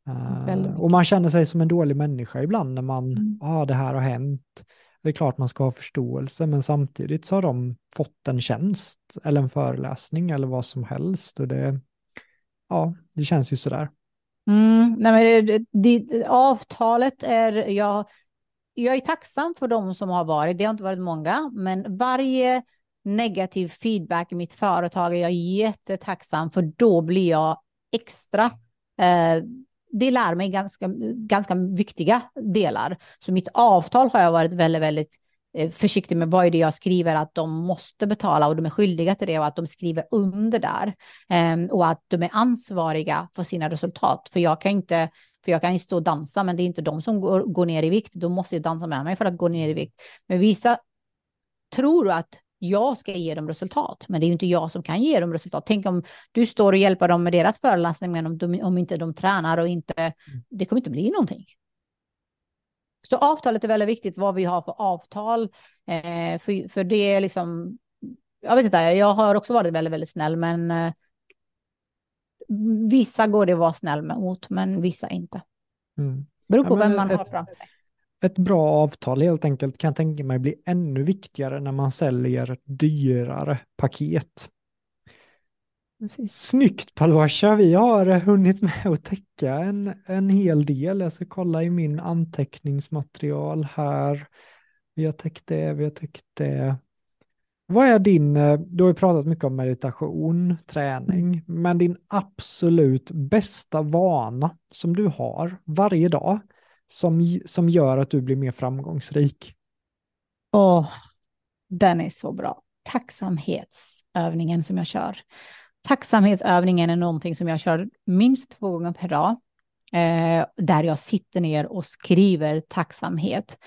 Uh, och man känner sig som en dålig människa ibland när man, ja mm. ah, det här har hänt. Det är klart man ska ha förståelse, men samtidigt så har de fått en tjänst eller en föreläsning eller vad som helst. Och det, ja, det känns ju sådär. Mm, nej men det, det, avtalet är, jag, jag är tacksam för de som har varit, det har inte varit många, men varje negativ feedback i mitt företag är jag jättetacksam för då blir jag extra eh, det lär mig ganska, ganska viktiga delar. Så mitt avtal har jag varit väldigt, väldigt eh, försiktig med vad är det jag skriver att de måste betala och de är skyldiga till det och att de skriver under där eh, och att de är ansvariga för sina resultat. För jag kan inte, för jag kan ju stå och dansa, men det är inte de som går, går ner i vikt. De måste ju dansa med mig för att gå ner i vikt. Men vissa tror att jag ska ge dem resultat, men det är ju inte jag som kan ge dem resultat. Tänk om du står och hjälper dem med deras föreläsning, men om, de, om inte de tränar och inte, mm. det kommer inte bli någonting. Så avtalet är väldigt viktigt, vad vi har för avtal, eh, för, för det är liksom, jag vet inte, jag har också varit väldigt, väldigt snäll, men eh, vissa går det att vara snäll mot, men vissa inte. Mm. Beror på ja, vem man ett, har framför sig ett bra avtal helt enkelt kan jag tänka mig bli ännu viktigare när man säljer dyrare paket. Precis. Snyggt Palvasha, vi har hunnit med att täcka en, en hel del. Jag ska kolla i min anteckningsmaterial här. Vi har täckt det, vi har täckt det. Vad är din, du har ju pratat mycket om meditation, träning, men din absolut bästa vana som du har varje dag, som, som gör att du blir mer framgångsrik? Åh, oh, den är så bra. Tacksamhetsövningen som jag kör. Tacksamhetsövningen är någonting som jag kör minst två gånger per dag. Eh, där jag sitter ner och skriver tacksamhet.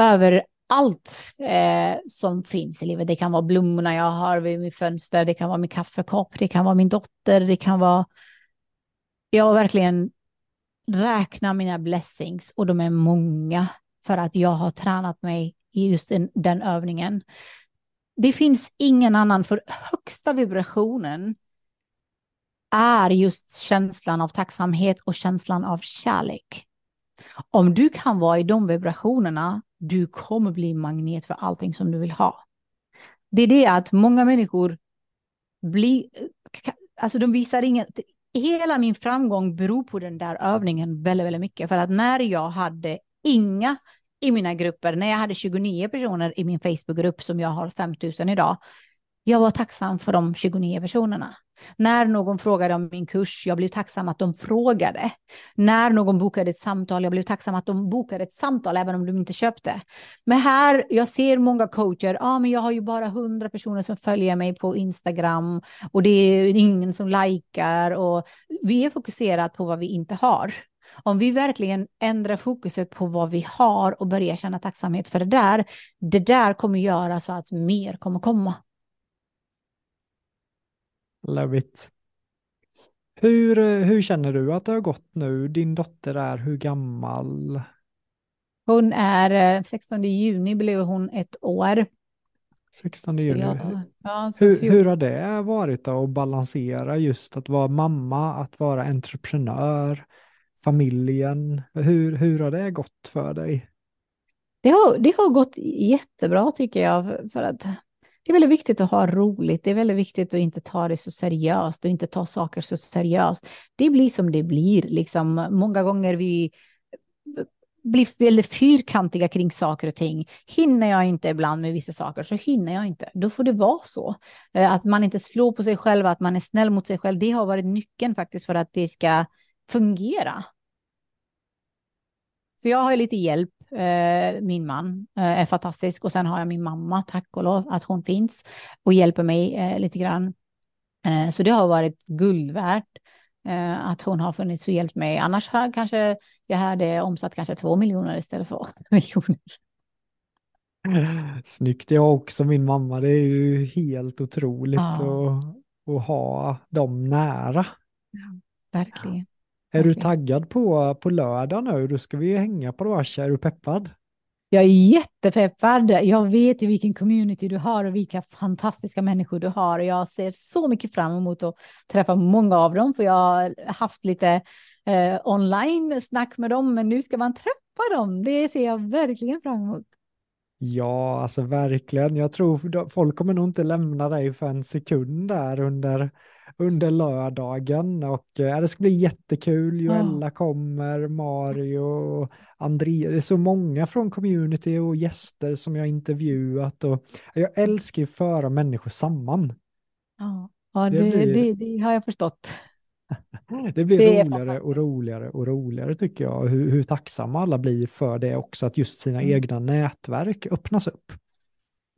Över allt eh, som finns i livet. Det kan vara blommorna jag har vid mitt fönster, det kan vara min kaffekopp, det kan vara min dotter, det kan vara... Jag har verkligen räknar mina blessings och de är många för att jag har tränat mig i just den, den övningen. Det finns ingen annan, för högsta vibrationen är just känslan av tacksamhet och känslan av kärlek. Om du kan vara i de vibrationerna, du kommer bli magnet för allting som du vill ha. Det är det att många människor blir, eh, alltså de visar inget, hela min framgång beror på den där övningen väldigt, väldigt mycket. För att när jag hade inga i mina grupper, när jag hade 29 personer i min Facebookgrupp som jag har 5000 idag, jag var tacksam för de 29 personerna. När någon frågade om min kurs, jag blev tacksam att de frågade. När någon bokade ett samtal, jag blev tacksam att de bokade ett samtal, även om de inte köpte. Men här, jag ser många coacher, ja ah, men jag har ju bara 100 personer som följer mig på Instagram och det är ingen som likar och vi är fokuserade på vad vi inte har. Om vi verkligen ändrar fokuset på vad vi har och börjar känna tacksamhet för det där, det där kommer göra så att mer kommer komma. Love it. Hur, hur känner du att det har gått nu? Din dotter är hur gammal? Hon är 16 eh, juni blev hon ett år. 16 juni. Jag, ja, hur, hur har det varit då att balansera just att vara mamma, att vara entreprenör, familjen? Hur, hur har det gått för dig? Det har, det har gått jättebra tycker jag. För att det är väldigt viktigt att ha roligt. Det är väldigt viktigt att inte ta det så seriöst och inte ta saker så seriöst. Det blir som det blir. Liksom, många gånger vi blir väldigt fyrkantiga kring saker och ting. Hinner jag inte ibland med vissa saker så hinner jag inte. Då får det vara så. Eh, att man inte slår på sig själv, att man är snäll mot sig själv. Det har varit nyckeln faktiskt för att det ska fungera. Så jag har lite hjälp Eh, min man eh, är fantastisk och sen har jag min mamma, tack och lov att hon finns och hjälper mig eh, lite grann. så det har varit guld värt att hon har funnits och hjälpt mig. Annars har kanske jag hade omsatt kanske två miljoner istället för åtta miljoner. Snyggt, jag också min mamma. Det är ju helt otroligt ja. att, att ha dem nära. Ja, verkligen. Är okay. du taggad på, på lördag nu? Då ska vi hänga på Roasha. Är du peppad? Jag är jättepeppad. Jag vet ju vilken community du har och vilka fantastiska människor du har. Och jag ser så mycket fram emot att träffa många av dem, för jag har haft lite eh, online snack med dem, men nu ska man träffa dem. Det ser jag verkligen fram emot. Ja, alltså verkligen. Jag tror folk kommer nog inte lämna dig för en sekund där under under lördagen och äh, det ska bli jättekul. Joella ja. kommer, Mario, André. Det är så många från community och gäster som jag intervjuat och jag älskar att föra människor samman. Ja, ja det, det, blir... det, det har jag förstått. Det blir det roligare och roligare och roligare tycker jag. Hur, hur tacksamma alla blir för det också, att just sina mm. egna nätverk öppnas upp.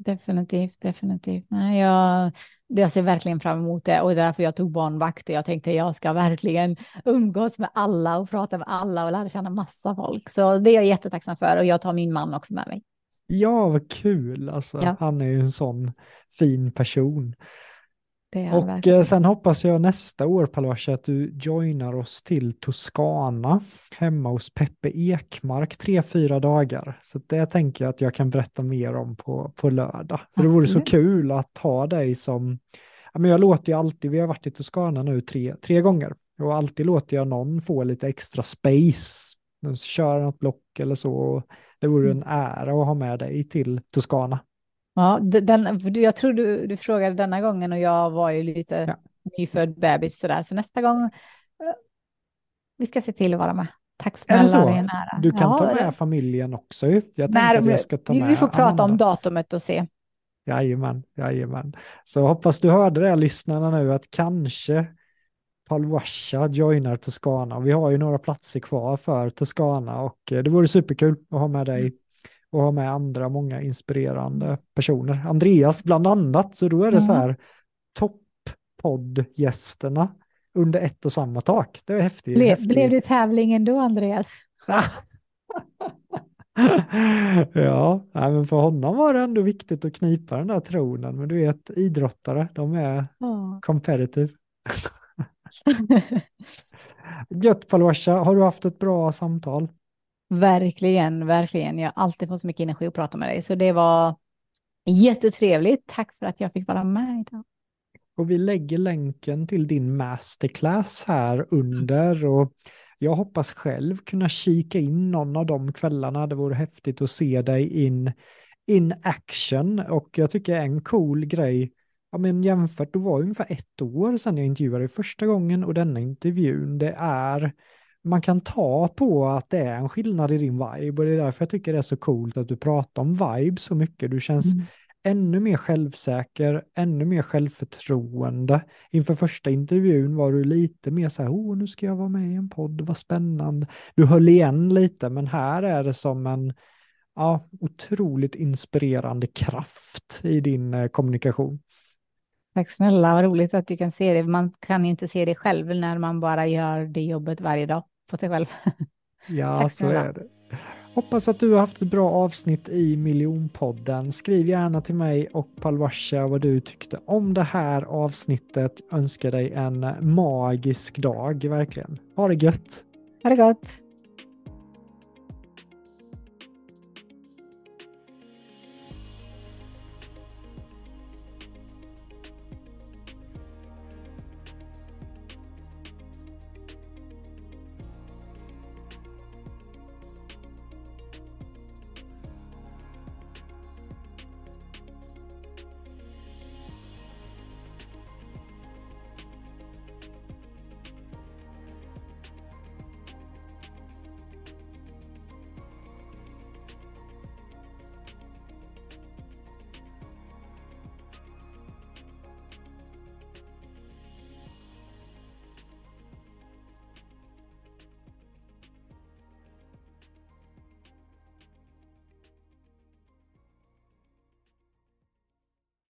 Definitivt, definitivt. Nej, jag, jag ser verkligen fram emot det och därför jag tog barnvakt och jag tänkte jag ska verkligen umgås med alla och prata med alla och lära känna massa folk. Så det är jag jättetacksam för och jag tar min man också med mig. Ja, vad kul. Alltså, ja. Han är ju en sån fin person och verkligen. Eh, sen hoppas jag nästa år Palasha att du joinar oss till Toscana hemma hos Peppe Ekmark tre, fyra dagar. Så det tänker jag att jag kan berätta mer om på, på lördag. För det vore så kul att ha dig som, ja, men jag låter ju alltid, vi har varit i Toscana nu tre, tre gånger och alltid låter jag någon få lite extra space, köra något block eller så. Det vore mm. en ära att ha med dig till Toscana. Ja, den, jag tror du, du frågade denna gången och jag var ju lite ja. nyfödd bebis sådär. Så nästa gång, eh, vi ska se till att vara med. Tack snälla, är det, så? det är nära. Du kan ja, ta med det... familjen också. Jag Nej, att jag ska ta med vi får prata Amanda. om datumet och se. Jajamän, jajamän. Så hoppas du hörde det lyssnarna nu att kanske Paul Washa joinar Toscana. Vi har ju några platser kvar för Toscana och eh, det vore superkul att ha med dig mm och ha med andra många inspirerande personer. Andreas bland annat, så då är det mm. så här topppoddgästerna under ett och samma tak. Det är häftigt. Ble, häftigt. Blev det tävlingen då, Andreas? ja, men för honom var det ändå viktigt att knipa den där tronen. Men du vet, idrottare, de är oh. competitive. Gött Palosha, har du haft ett bra samtal? Verkligen, verkligen. Jag har alltid fått så mycket energi att prata med dig, så det var jättetrevligt. Tack för att jag fick vara med idag. Och vi lägger länken till din masterclass här under och jag hoppas själv kunna kika in någon av de kvällarna. Det vore häftigt att se dig in, in action och jag tycker en cool grej ja men jämfört, då var det ungefär ett år sedan jag intervjuade dig första gången och denna intervjun, det är, man kan ta på att det är en skillnad i din vibe och det är därför jag tycker det är så coolt att du pratar om vibe så mycket. Du känns mm. ännu mer självsäker, ännu mer självförtroende. Inför första intervjun var du lite mer så här, oh nu ska jag vara med i en podd, vad spännande. Du höll igen lite, men här är det som en, ja, otroligt inspirerande kraft i din eh, kommunikation. Tack snälla, vad roligt att du kan se det. Man kan inte se det själv när man bara gör det jobbet varje dag på sig själv. Ja, så är det. Hoppas att du har haft ett bra avsnitt i Miljonpodden. Skriv gärna till mig och Palwasha vad du tyckte om det här avsnittet. önskar dig en magisk dag, verkligen. Ha det gött! Ha det gott!